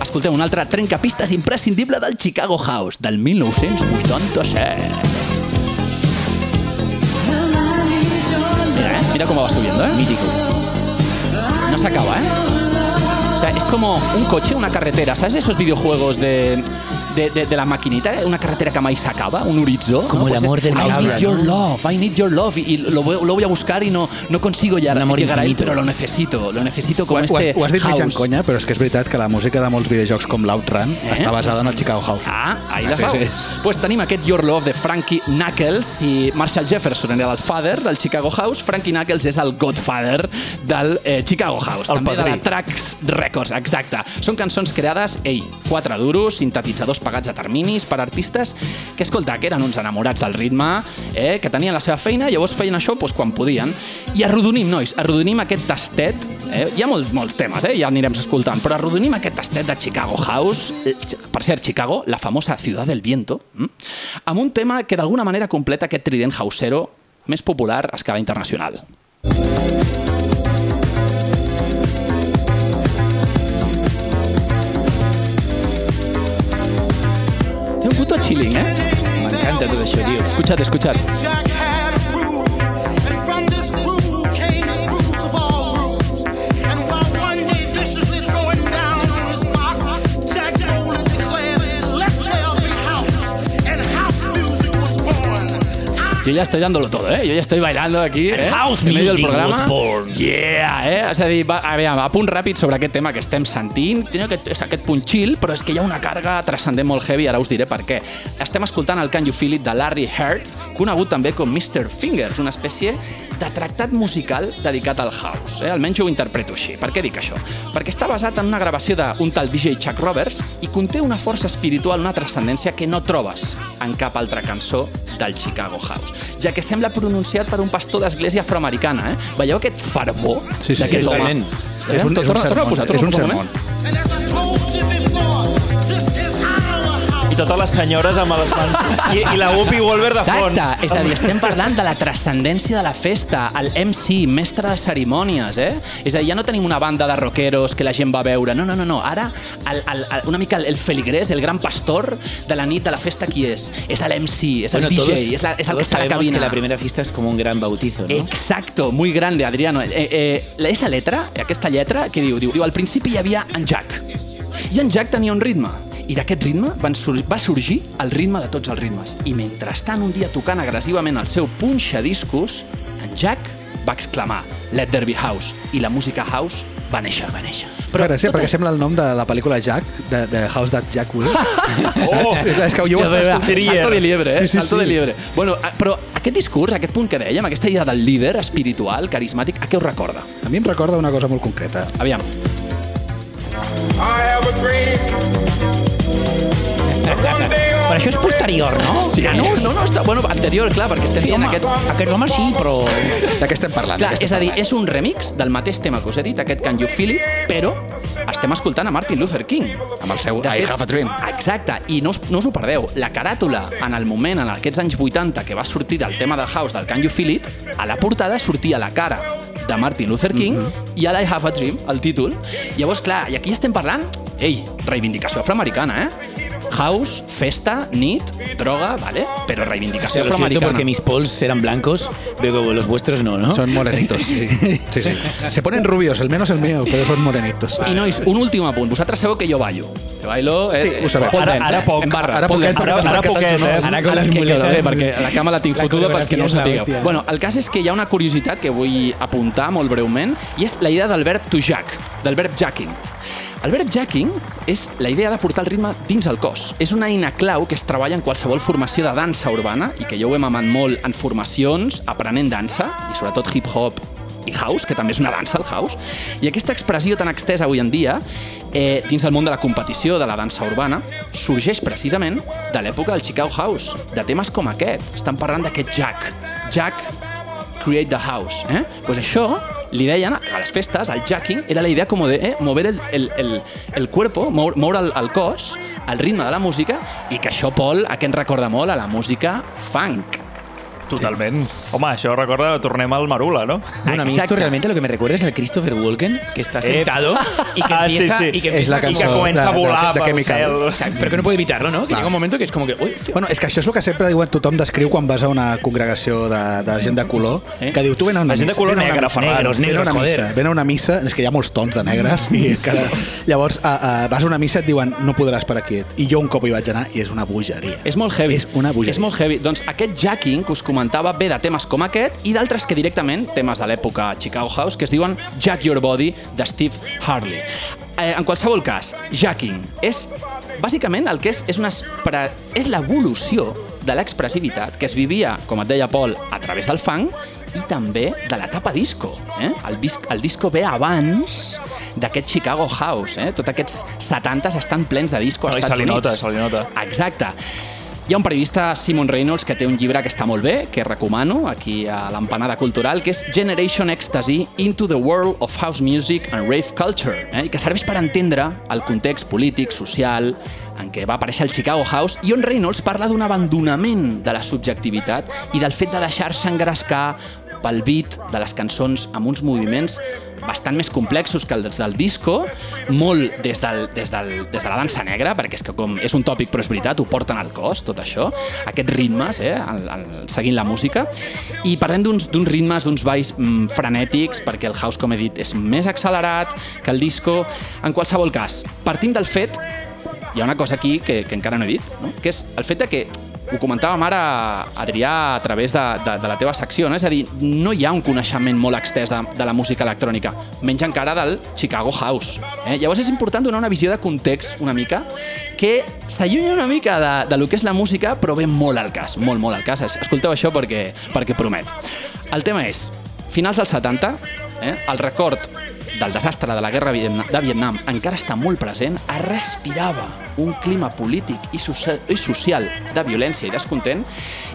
escolteu un altre trencapistes imprescindible del Chicago House del 1987. Mira, eh? Cómo va subiendo, ¿eh? Mítico. No se acaba, ¿eh? O sea, es como un coche, una carretera. ¿Sabes esos videojuegos de, de, de- de la maquinita? Una carretera que mai s'acaba, un horitzó. Como el Pues amor es, del I Mahabharata, need your ¿no? love, I need your love. Y lo voy, lo voy a buscar y no, no consigo ya llegar ahí, infinito. pero lo necesito. Lo necesito Ho, como has- ho has, este ho has dit house. conya, però és que és veritat que la música de molts videojocs com l'Outrun Eh? està basada en el Chicago House. Ah, ahí la sí, fa. sí. Pues tenim aquest Your Love de Frankie Knuckles i Marshall Jefferson era el father del Chicago House. Frankie Knuckles és el godfather del eh, Chicago House. El també de padrí. la Trax Records, exacte. Són cançons creades, ei, quatre duros, sintetitzadors pagats a terminis per artistes que, escolta, que eren uns enamorats del ritme, eh, que tenien la seva feina, llavors feien això doncs, quan podien. I arrodonim, nois, arrodonim aquest tastet. Eh? Hi ha molts, molts temes, eh? ja anirem escoltant, però arrodonim aquest tastet de Chicago House, eh, per cert, Chicago, la famosa Ciudad del Viento, mm? amb un tema que d'alguna manera completa aquest trident hausero més popular a escala internacional. Un puto chilling, eh? M'encanta tot això, tio. Escuchad, escuchad. Yo ya estoy dándolo todo, ¿eh? Yo ya estoy bailando aquí, ¿eh? house en medio del programa. Yeah, eh? És a dir, va, a veure, a punt ràpid sobre aquest tema que estem sentint. Té aquest, és aquest punt chill, però és que hi ha una càrrega transcendent molt heavy, ara us diré per què. Estem escoltant el Can You Feel It de Larry Heard, conegut també com Mr. Fingers, una espècie de tractat musical dedicat al house. Eh? Almenys ho interpreto així. Per què dic això? Perquè està basat en una gravació d'un tal DJ Chuck Roberts i conté una força espiritual, una transcendència que no trobes en cap altra cançó del Chicago House, ja que sembla pronunciat per un pastor d'església afroamericana. Eh? Veieu aquest fervor Sí, sí, sí, home? totalment. És un- és un Torna- torna a sermón, posar, és torna un un moment. I totes les senyores amb les mans... I, i la Whoopi Wolver de fons. Exacte, és a dir, estem parlant de la transcendència de la festa, el MC, mestre de cerimònies, eh? És a dir, ja no tenim una banda de rockeros que la gent va veure, no, no, no, no. ara el, el, el, una mica el, el feligrés, el gran pastor de la nit de la festa, qui és? És l'MC, és el Bueno, DJ, todos- és, la, és el que està a la cabina. que la primera fiesta es como un gran bautizo, ¿no? Exacto, muy grande, Adriano. Eh, eh, esa letra, aquesta lletra, que diu? Diu, diu al principi hi havia en Jack. I en Jack tenia un ritme. I d'aquest ritme van sur va sorgir el ritme de tots els ritmes. I mentrestant, un dia tocant agressivament el seu punxadiscos, en Jack va exclamar Let there be house. I la música house va néixer. Va néixer. Però gràcia, perquè sembla el nom de la pel·lícula Jack, de, de House That Jack Will. Oh! És que jo ho veure, Salto de liebre, eh? Sí, sí, Salto sí. de liebre. Bueno, a- però aquest discurs, aquest punt que dèiem, aquesta idea del líder espiritual, carismàtic, a què us recorda? A mi em recorda una cosa molt concreta. Aviam. I have a dream. Però això és posterior, no? Sí, Ja no, no? està, bueno, anterior, clar, perquè estem Sí, dient home, aquests... aquest home sí, però... De què estem parlant? Clar, què és estem a dir, és un remix del mateix tema que us he dit, aquest Can You Feel It, però estem escoltant a Martin Luther King. Amb el seu De I fet- Have a Dream. Exacte, i no us, no us ho perdeu. La caràtula, en el moment, en aquests anys 80, que va sortir del tema de House, del Can You Feel It, a la portada sortia la cara de Martin Luther King i a I Have a Dream, el títol. Llavors, clar, i aquí estem parlant, ei, reivindicació afroamericana, eh? House, festa, nit, droga, ¿vale? Pero reivindicación Lo siento afroamericana. porque mis pols eran blancos, veo que los vuestros no, ¿no? Son morenitos, sí. sí, sí. Se ponen rubios, el menos el mío, pero son morenitos. I nois, un últim apunt. Vosaltres sabeu que jo ballo. Que bailo... Eh, Sí, ho sabem. Ara- ara eh? poc. En barra. Ara poquet, dance. ara- ara poquet, eh? Ara con les muletes. Bé, perquè la cama la tinc La fotuda pels que no ho coreografia és la. Bueno, el cas és que hi ha una curiositat que vull apuntar molt breument i és la idea del verb to jack, del verb jacking. El verb jacking és la idea de portar el ritme dins el cos. És una eina clau que es treballa en qualsevol formació de dansa urbana i que jo ho he mamat molt en formacions, aprenent dansa, i sobretot hip-hop i house, que també és una dansa, el house. I aquesta expressió tan extesa avui en dia, eh, dins el món de la competició de la dansa urbana, sorgeix precisament de l'època del Chicago House, de temes com aquest. Estan parlant d'aquest Jack. Jack Create the House. Eh? Pues això li deien a les festes, el jacking, era la idea com de eh, mover el, el, el, el cuerpo, moure, moure el, el cos al ritme de la música i que això, Pol, a què ens recorda molt? A la música funk. Totalment. Home, això recorda, tornem al Marula, ¿no? Bueno, a mí esto realmente lo que me recuerda es al Christopher Walken, que está sentado y que Ah, sí, empieza, sí. y que Es la empieza- y que cançó comienza de- a de- volar de pel Chemical. cel. O sea, pero que no puede evitarlo, ¿no? Que llega un momento que es como que, uy. Bueno, és que això és el que sempre diuen tothom descriu quan vas a una congregació de, de gent de color, eh? que diu, tu ven a una La gent de missa. color ven a una negra, missa, Ferran. Negros, ven a negros, una joder. missa, ven a una missa, és que hi ha molts tons de negres, i encara... llavors a, a, vas a una missa et diuen no podràs per aquí. I jo un cop hi vaig anar i és una bogeria. És molt heavy. És una bogeria. És molt heavy. Doncs aquest jacking que us comentava ve de temes com aquest i d'altres que directament, temes de l'època Chicago House, que es diuen Jack Your Body, de Steve Harley. Eh, en qualsevol cas, jacking és bàsicament el que és és, una espre... és l'evolució de l'expressivitat que es vivia, com et deia Paul, a través del funk i també de l'etapa disco. Eh? El, disc, el disco ve abans d'aquest Chicago House. Eh? Tots aquests 70s estan plens de disco als No, i Estats se li Units. nota, se li nota. Exacte. Hi ha un periodista, Simon Reynolds, que té un llibre que està molt bé, que recomano aquí a l'Empanada Cultural, que és Generation Ecstasy into the World of House Music and Rave Culture, eh? i que serveix per entendre el context polític, social, en què va aparèixer el Chicago House, i on Reynolds parla d'un abandonament de la subjectivitat i del fet de deixar-se engrescar pel beat de les cançons amb uns moviments bastant més complexos que els del disco, molt des, del, des, del, des de la dansa negra, perquè és que com és un tòpic però és veritat, ho porten al cos, tot això, aquests ritmes, eh, el, el, seguint la música, i parlem d'uns ritmes, d'uns balls mm, frenètics, perquè el house, com he dit, és més accelerat que el disco. En qualsevol cas, partim del fet hi ha una cosa aquí que, que encara no he dit, no? que és el fet de que ho comentàvem ara, Adrià, a través de, de, de la teva secció, no? és a dir, no hi ha un coneixement molt extès de, de la música electrònica, menys encara del Chicago House. Eh? Llavors és important donar una visió de context una mica que s'allunya una mica de, de lo que és la música, però ve molt al cas, molt, molt al cas. Es- Escolteu això perquè, perquè promet. El tema és, finals dels 70, eh? el record del desastre de la guerra de Vietnam encara està molt present, es respirava un clima polític i, i social de violència i descontent.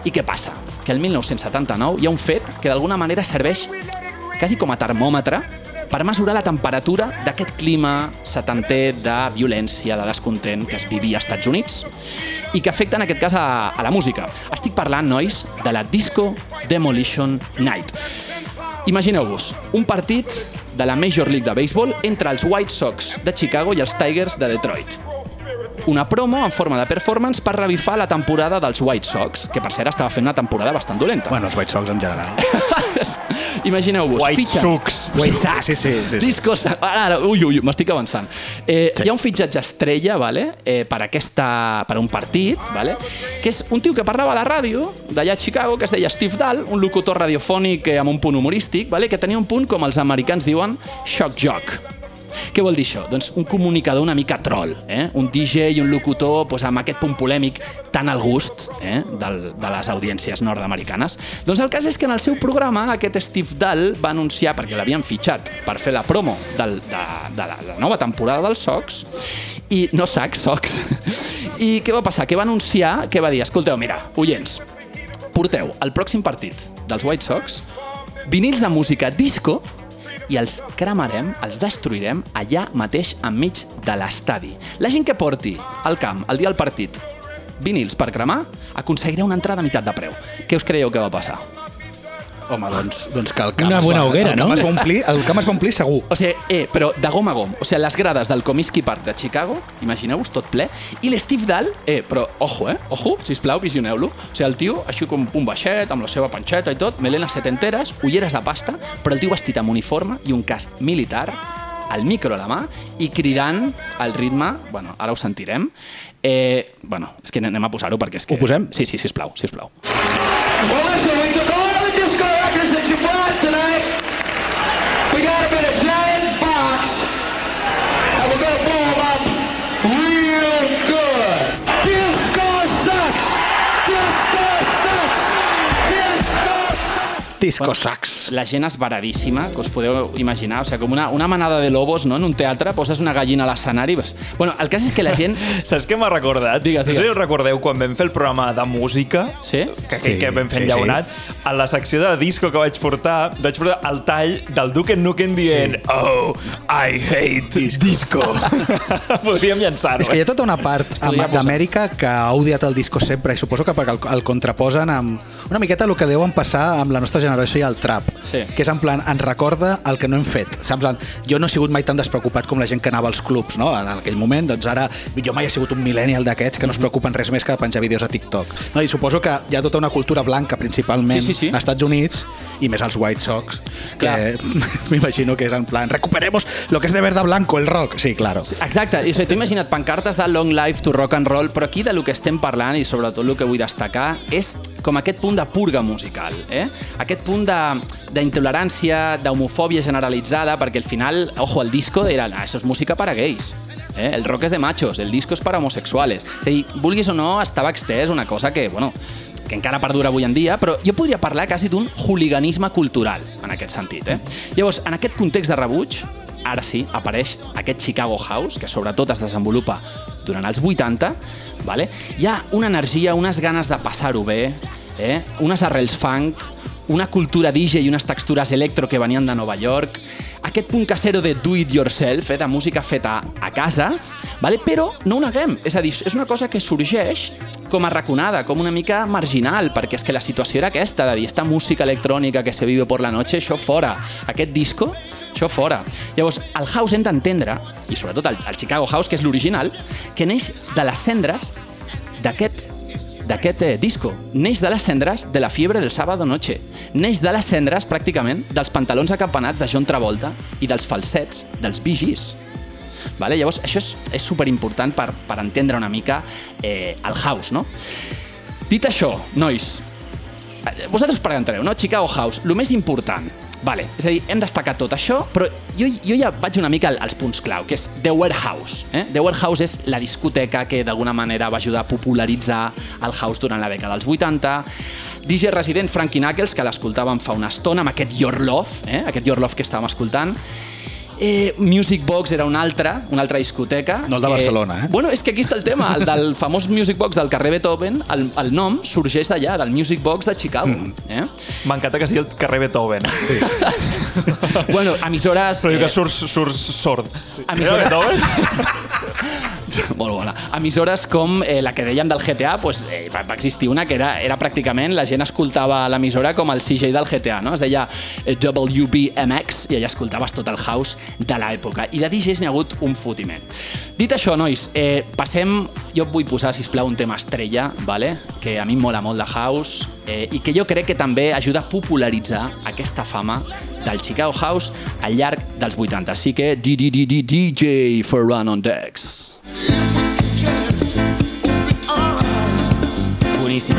I què passa? Que el 1979 hi ha un fet que d'alguna manera serveix quasi com a termòmetre per mesurar la temperatura d'aquest clima setanter de violència, de descontent que es vivia als Estats Units i que afecta en aquest cas a, a la música. Estic parlant, nois, de la Disco Demolition Night. Imagineu-vos, un partit de la Major League de Béisbol entre els White Sox de Chicago i els Tigers de Detroit. Una promo en forma de performance per revifar la temporada dels White Sox, que per cert estava fent una temporada bastant dolenta. Bueno, els White Sox en general. Imagineu-vos, White fitxa... Sox. White Sox. Sí, sí, sí, sí. Discos... Ara, ara, ui, ui, ui, m'estic avançant. Eh, sí. Hi ha un fitxatge estrella, vale? eh, per, aquesta, per un partit, vale? que és un tio que parlava a la ràdio d'allà a Chicago, que es deia Steve Dahl, un locutor radiofònic eh, amb un punt humorístic, vale? que tenia un punt, com els americans diuen, shock jock. Què vol dir això? Doncs un comunicador una mica troll, eh? un DJ i un locutor doncs, amb aquest punt polèmic tan al gust eh? Del, de les audiències nord-americanes. Doncs el cas és que en el seu programa aquest Steve Dahl va anunciar, perquè l'havien fitxat per fer la promo del, de, de, la, la nova temporada dels Sox, i no sacs, Sox. I què va passar? Que va anunciar, que va dir, escolteu, mira, oients, porteu al pròxim partit dels White Sox vinils de música disco i els cremarem, els destruirem allà mateix enmig de l'estadi. La gent que porti al camp el dia del partit vinils per cremar aconseguirà una entrada a meitat de preu. Què us creieu que va passar? Home, doncs, doncs que el camp Una es buena va, hoguera, el camp no? Es va omplir, el camp es va omplir segur. O sigui, eh, però de gom a gom. O sigui, les grades del Comiskey Park de Chicago, imagineu-vos, tot ple, i l'Steve Dahl, eh, però ojo, eh, ojo, sisplau, visioneu-lo. O sigui, el tio, així com un baixet, amb la seva panxeta i tot, melenes setenteres, ulleres de pasta, però el tio vestit amb uniforme i un casc militar, el micro a la mà i cridant al ritme, bueno, ara ho sentirem. Eh, bueno, és que anem a posar-ho perquè és que... Ho posem? Sí, sí, sisplau, sisplau. Well, Disco sax. La gent esbaradíssima, que us podeu imaginar, o sigui, com una, una manada de lobos, no?, en un teatre, poses una gallina a l'escenari... vas- Bueno, el cas és que la gent... Saps què m'ha recordat? Digues, No sé si digues. us recordeu quan vam fer el programa de música, sí? que, que, Sí, que vam fer sí, sí, enllaunat, a la secció de disco que vaig portar, vaig portar el tall del Duke Nukem dient sí. Oh, I hate disco. Podríem llançar-ho. És que hi ha tota una part d'Amèrica que ha odiat el disco sempre i suposo que perquè el, el contraposen amb una miqueta el que deuen passar amb la nostra generació i el trap, Sí. que és en plan, ens recorda el que no hem fet. Saps? Jo no he sigut mai tan despreocupat com la gent que anava als clubs, no? En aquell moment, doncs ara jo mai he sigut un millennial d'aquests que no es preocupen res més que de penjar vídeos a TikTok. No? I suposo que hi ha tota una cultura blanca, principalment, Sí, sí, sí. als Estats Units, i més als White Sox, que m'imagino que és en plan, recuperemos lo que es de verdad blanco, el rock. Sí, claro. Exacte, i o sigui, tu imagina't pancartes de Long Life to Rock and Roll, però aquí de lo que estem parlant, i sobretot el que vull destacar, és com aquest punt de purga musical, eh? aquest punt de d'intolerància, d'homofòbia generalitzada, perquè al final, ojo, el disco era, ah, això és música para gays. Eh? El rock és de machos, el disco és para homosexuales. És a dir, vulguis o no, estava extès una cosa que, bueno, que encara perdura avui en dia, però jo podria parlar quasi d'un hooliganisme cultural, en aquest sentit. Eh? Llavors, en aquest context de rebuig, ara sí, apareix aquest Chicago House, que sobretot es desenvolupa durant els 80, vale? hi ha una energia, unes ganes de passar-ho bé, eh? unes arrels funk, una cultura DJ i unes textures electro que venien de Nova York, aquest punt casero de do it yourself, eh? de música feta a casa, vale? però no ho neguem, és a dir, és una cosa que sorgeix com a raconada, com una mica marginal, perquè és que la situació era aquesta, de dir, esta música electrònica que se vive por la noche, això fora. Aquest disco, això fora. Llavors, el house hem d'entendre, i sobretot el, el Chicago House, que és l'original, que neix de les cendres d'aquest d'aquest eh, disco. Neix de les cendres de la fiebre del sábado noche. Neix de les cendres, pràcticament, dels pantalons acampanats de John Travolta i dels falsets dels Bee Gees. Vale? Llavors, això és, és superimportant per, per entendre una mica eh, el house, no? Dit això, nois, eh, vosaltres preguntareu, no? Chicago House, el més important, Vale, és a dir, hem destacat tot això, però jo, jo ja vaig una mica al- als punts clau, que és The Warehouse. Eh? The Warehouse és la discoteca que d'alguna manera va ajudar a popularitzar el house durant la dècada dels 80. DJ resident Frankie Knuckles, que l'escoltàvem fa una estona, amb aquest Your Love, eh? aquest Your Love que estàvem escoltant. Eh, Music Box era una altra, una altra discoteca. No el de Barcelona, eh? Bueno, és que aquí està el tema, el del famós Music Box del carrer Beethoven, el, el nom sorgeix d'allà, del Music Box de Chicago. Mm. Eh? M'encanta que sigui el carrer Beethoven. Sí. bueno, emissores... Però diu eh, que surt, surt sord. Sí. Emissora- Beethoven? Molt bona. Emissores com eh, la que dèiem del GTA, pues, eh, va, va existir una que era, era pràcticament, la gent escoltava l'emissora com el CJ del GTA, no? Es deia eh, WBMX i allà escoltaves tot el house de l'època. I de DJs n'hi ha hagut un fotiment. Dit això, nois, eh, passem... Jo vull posar, si plau un tema estrella, vale? que a mi mola molt de house eh, i que jo crec que també ajuda a popularitzar aquesta fama del Chicago House al llarg dels 80. Així que DJ for Run on Decks. Boníssim,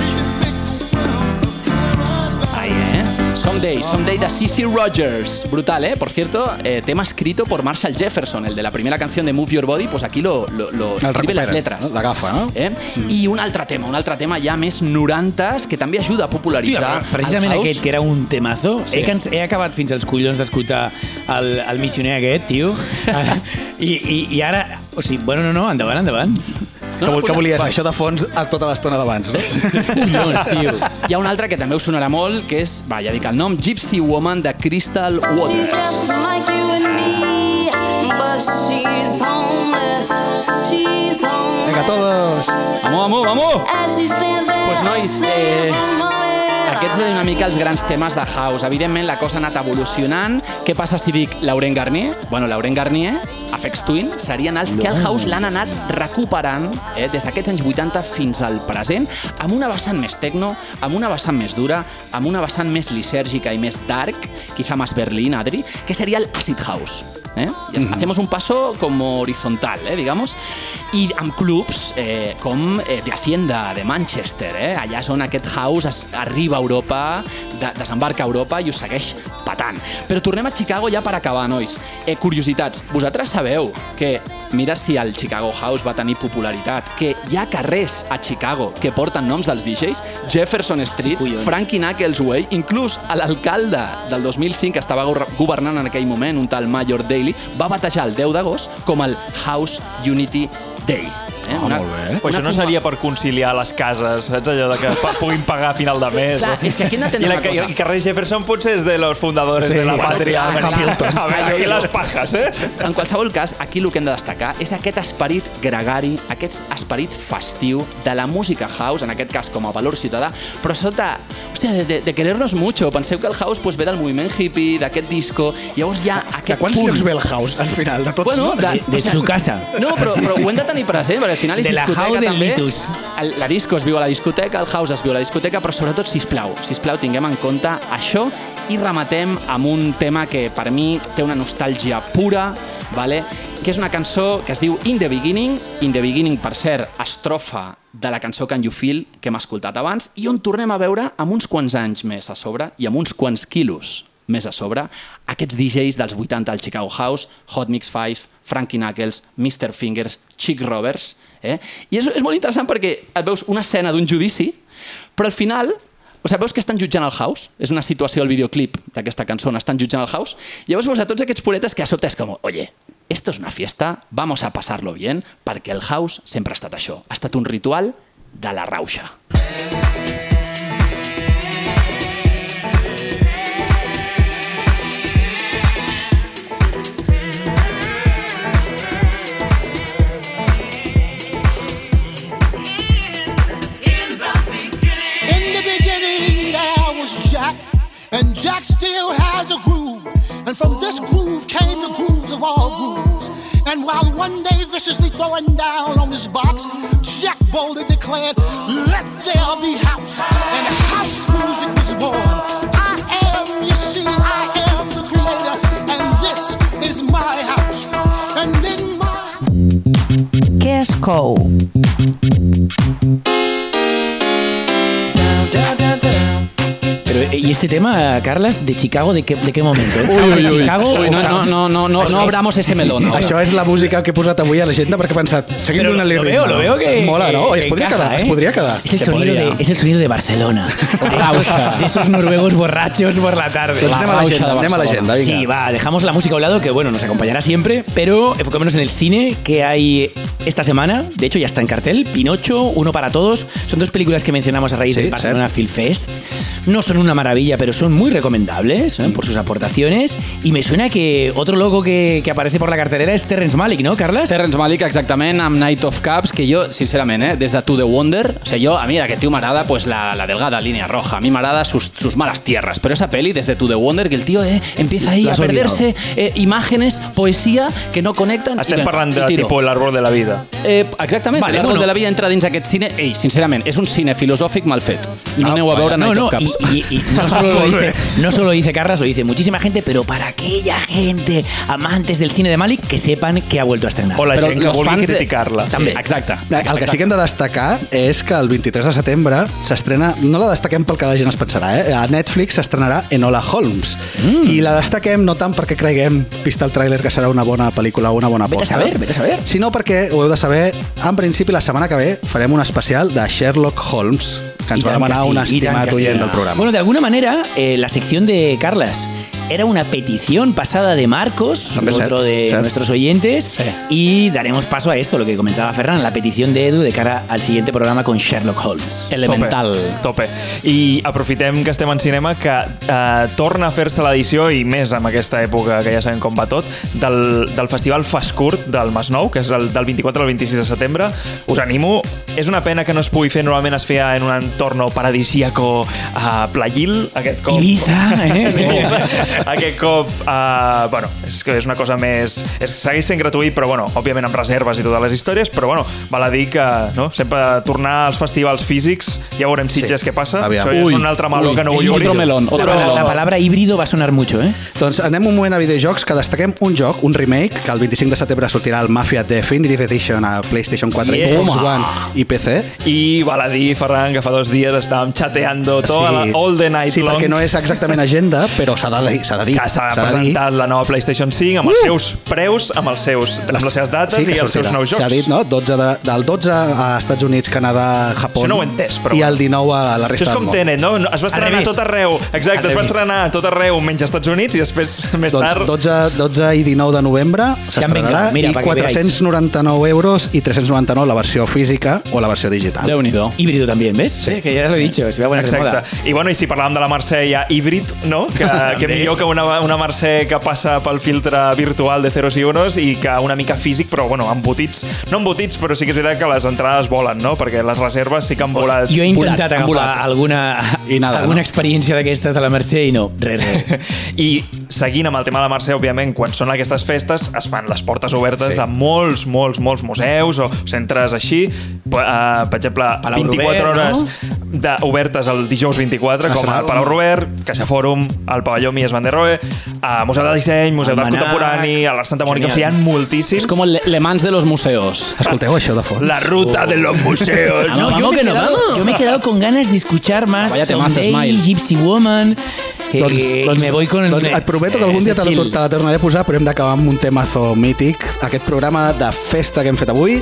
Someday, Someday de Cissy Rogers. Brutal, ¿eh? Por cierto, eh, tema escrito por Marshall Jefferson, el de la primera canción de Move Your Body, pues aquí lo, lo, lo El escribe las recupera, letras. no? L'agafa, no? Eh? I un altre tema, un altre tema ja més 90s, que també ajuda a popularitzar Hòstia, precisament aquest, que era un temazo, Sí. he, cans he acabat fins als collons d'escoltar el, el missioner aquest, tio. I, i, I ara... O sigui, bueno, no, no, endavant, endavant. Que, vol, que volies? Això de fons a tota l'estona d'abans, no? Collons, tio. Hi ha un altre que també us sonarà molt, que és, va, ja dic el nom, Gypsy Woman de Crystal Waters. like you and me, but she's homeless. She's homeless. Venga, todos! Vamos, vamos, vamos! Pues nois, eh, aquests són una mica els grans temes de House. Evidentment, la cosa ha anat evolucionant. Què passa si dic Laurent Garnier? Bueno, Laurent Garnier, Afex Twin, serien els que el House l'han anat recuperant eh, des d'aquests anys 80 fins al present, amb una vessant més tecno, amb una vessant més dura, amb una vessant més lisèrgica i més dark, quizá más Berlín, Adri, que seria el Acid House. ¿Eh? Y Hacemos un paso como horizontal, ¿eh? digamos, i amb clubs eh, com eh, de Hacienda, de Manchester, eh? allà és on aquest house es, arriba a Europa, de, desembarca a Europa i ho segueix patant. Però tornem a Chicago ja per acabar, nois. Eh, curiositats, vosaltres sabeu que mira si el Chicago House va tenir popularitat, que hi ha carrers a Chicago que porten noms dels DJs, Jefferson Street, Frankie Knuckles Way, inclús l'alcalde del 2005 que estava go- governant en aquell moment, un tal Mayor Daley, va batejar el 10 d'agost com el House Unity Day. Eh? Ah, molt bé. Però això no seria per conciliar les cases, saps? Allò de que puguin pagar a final de mes. Clar, és que aquí hem d'entendre una cosa. I carrer Jefferson potser és de los fundadores Sí, de la pàtria. clar, Hamilton. A veure, aquí les pajas, eh? En qualsevol cas, aquí el que hem de destacar és aquest esperit gregari, aquest esperit festiu de la música house, en aquest cas com a valor ciutadà, però sota, hòstia, de, de, de querer-nos mucho. Penseu que el house pues, ve del moviment hippie, d'aquest disco, llavors hi ha aquest De quants punt. llocs ve el house, al final? De tots, Bueno, no? de- De su casa. No, però, però ho hem de tenir present, perquè al final és De la discoteca del també. Litus. El, la disco es viu a la discoteca, el house es viu a la discoteca, però sobretot, sisplau, sisplau, tinguem en compte això i rematem amb un tema que per mi té una nostàlgia pura, vale? que és una cançó que es diu In the Beginning, In the Beginning, per cert, estrofa de la cançó Can You Feel, que hem escoltat abans, i on tornem a veure amb uns quants anys més a sobre i amb uns quants quilos més a sobre, aquests DJs dels 80 al Chicago House, Hot Mix 5, Frankie Knuckles, Mr. Fingers, Chick Roberts... Eh? I és, és molt interessant perquè et veus una escena d'un judici, però al final o sigui, veus que estan jutjant el house, és una situació al videoclip d'aquesta cançó estan jutjant el house, i llavors veus a tots aquests puretes que a sobte és com, oye, esto es una fiesta, vamos a pasarlo bien, perquè el house sempre ha estat això, ha estat un ritual de la rauxa. And Jack still has a groove. And from this groove came the grooves of all grooves. And while one day viciously throwing down on his box, Jack boldly declared, Let there be house. And house music was born. I am, you see, I am the creator, and this is my house. And in my Què es Pero, ¿y este tema, Carlas, de Chicago, de qué, de qué momento? ¿Es Uy, house uy, de. Chicago? Uy, no, o- no, no, no, no, no abramos ese melón. ahora. Això és la música que he posat avui a l'agenda perquè he pensat, seguim donant-li lo ritme. veo, lo veo que... Mola, no? que es podria encaja, quedar, ¿eh? es podria quedar. Es el, Se sonido podria. de, es el sonido de Barcelona. De esos, de esos noruegos borrachos por la tarde. Doncs anem a l'agenda, de anem a l'agenda, vinga. Sí, va, dejamos la música a un lado, que bueno, nos acompañará siempre, pero enfocémonos en el cine que hay esta semana. De hecho, ya está en cartel. Pinocho, Uno para Todos. Son dos películas que mencionamos a raíz Sí, del Barcelona Film Fest. No son una maravilla, pero son muy recomendables ¿eh? por sus aportaciones. Y me suena que otro logo que, que aparece por la cartelera es Terrence Malick, ¿no, Carlas? Terrence Malick, exactament, amb Night of Cups, que jo, sincerament, eh, des de To The Wonder, o sigui, jo, a mi aquest tio m'agrada pues, la, la delgada línea roja, a mi m'agrada sus, sus malas tierras, pero esa peli, desde To The Wonder, que el tío eh, empieza ahí a perderse eh, imágenes, poesía, que no conecten... Estem i parlant i de tipus l'àrbol de la vida. Eh, exactament, Vale, l'àrbol bueno. de la vida entra dins aquest cine... Ei, sincerament, és un cine filosòfic mal fet. No Ah, aneu a veure No, Night no, of Cups. y- y no, solo lo dice, no solo lo dice Carlas, lo dice muchísima gente, pero para aquella gente, amantes del cine de Malik, que sepan que ha vuelto a estrenar. O la Però gent que vulgui fans de- criticar-la. També, exacte. El que sí que hem de destacar és que el 23 de setembre s'estrena, no la destaquem pel que la gent es pensarà, eh? a Netflix s'estrenarà Enola Holmes. Mm. I la destaquem no tant perquè creguem, vist el tràiler, que serà una bona pel·lícula o una bona Vete a aposta. saber, vete a saber. Sinó perquè, ho heu de saber, en principi la setmana que ve farem un especial de Sherlock Holmes, que ens Y va tant demanar que sí, un y tant estimat que sí. oient del programa. Bueno, de alguna manera, eh, la sección de Carlas era una petición pasada de Marcos, També otro de cert. nuestros oyentes, y daremos paso a esto, lo que comentaba Ferran, la petición de Edu de cara al siguiente programa con Sherlock Holmes. Elemental. Tope. I aprofitem que estem en cinema que eh, torna a fer-se l'edició i més amb aquesta època que ja sabem com va tot del, del Festival Fascurt del Masnou, que és el, del 24 al 26 de setembre. Us animo. És una pena que no es pugui fer, normalment es feia en un entorn paradisíaco a Playil, aquest cop. Ibiza, eh? aquest cop, uh, bueno, és que és una cosa més... És, segueix sent gratuït, però bueno, òbviament amb reserves i totes les històries, però bueno, val a dir que no? sempre tornar als festivals físics, ja veurem Sitges Sí. què passa. Aviam. Això és Ui, un altre meló ui, que no vull otro obrir. melón, otro La, melón. la palabra híbrido va a sonar mucho, ¿eh? Doncs anem un moment a videojocs que destaquem un joc, un remake, que el 25 de setembre sortirà el Mafia Definitive Edition a PlayStation 4 Yeah. Xbox. One i PC. I val a dir, Ferran, que fa dos dies estàvem chateando tota la, all the night sí, long. perquè no és exactament agenda, però s'ha de, s'ha de dir. que s'ha dir. presentat la nova PlayStation 5 amb els seus preus, amb, els seus, amb les seves dates Sí, que i els seus nous jocs. S'ha dit, no? 12 de, del 12 a Estats Units, Canadà, Japó. Això no ho he entès, però I el 19 a la Això resta és del com món. Tenet, no? Es va estrenar a tot arreu. Exacte, es va estrenar a tot arreu, menys als Estats Units, i després, més Doncs tard... 12, 12 i 19 de novembre s'estrenarà mira, i para que veáis. 499 euros i 399 la versió física o la versió digital. Déu-n'hi-do. Híbrido también, ¿ves? Sí. Que ya lo he dicho, se va a poner de moda. Exacte. I, bueno, I si parlàvem de la Mercè ja híbrid, no? Que, que millor que una, una Mercè que passa pel filtre virtual de ceros i unos i que una mica físic, però bueno, embotits. No embotits, però sí que és veritat que les entrades volen, no? Perquè les reserves sí que han volat. Jo he intentat han agafar volat. alguna, I nada, alguna no? experiència d'aquestes de la Mercè i no, res, res. I seguint amb el tema de la Mercè, òbviament, quan són aquestes festes es fan les portes obertes Sí. de molts, molts, molts museus o centres així. Uh, per exemple, Palau 24 Robert, hores no? de, obertes el dijous 24, com Nacional. al Palau Robert, Caixa Fòrum, al Pavelló Mies van der Rohe, a Museu de Disseny, Museu d'Art. Contemporani, a l'Art Santa Mònica, o sigui, hi ha moltíssims. És com el Le Mans de los museos. Escolteu això de fons? La ruta de los museos. No, Vamos, yo, me nos quedado, vamos. yo me he quedado con ganas de escuchar más Vaya Someday. Gypsy Woman, que, y me voy con el... doncs prometo que algun dia te la, te la tornaré a posar, però hem d'acabar amb un temazo mític. Aquest programa de festa que hem fet avui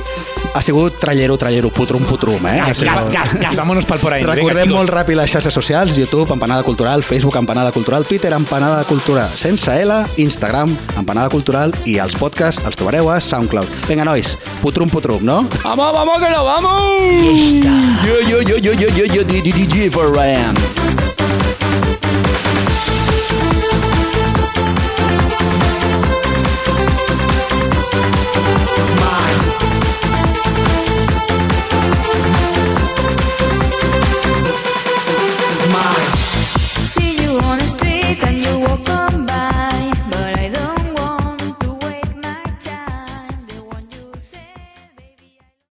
ha sigut trallero, trallero, putrum, putrum, eh? Gas, gas, gas, gas. Vámonos pa'l por ahí. Recordem Venga, molt ràpid les xarxes socials, YouTube, Empanada Cultural, Facebook, Empanada Cultural, Twitter, Empanada Cultura, sense L, Instagram, Empanada Cultural i els podcasts els trobareu a SoundCloud. Vinga, nois, putrum, putrum, no? ¡Vamos, vamos, que nos vamos! Yo, yo, yo, yo, yo, yo, yo, DJ for Ryan. See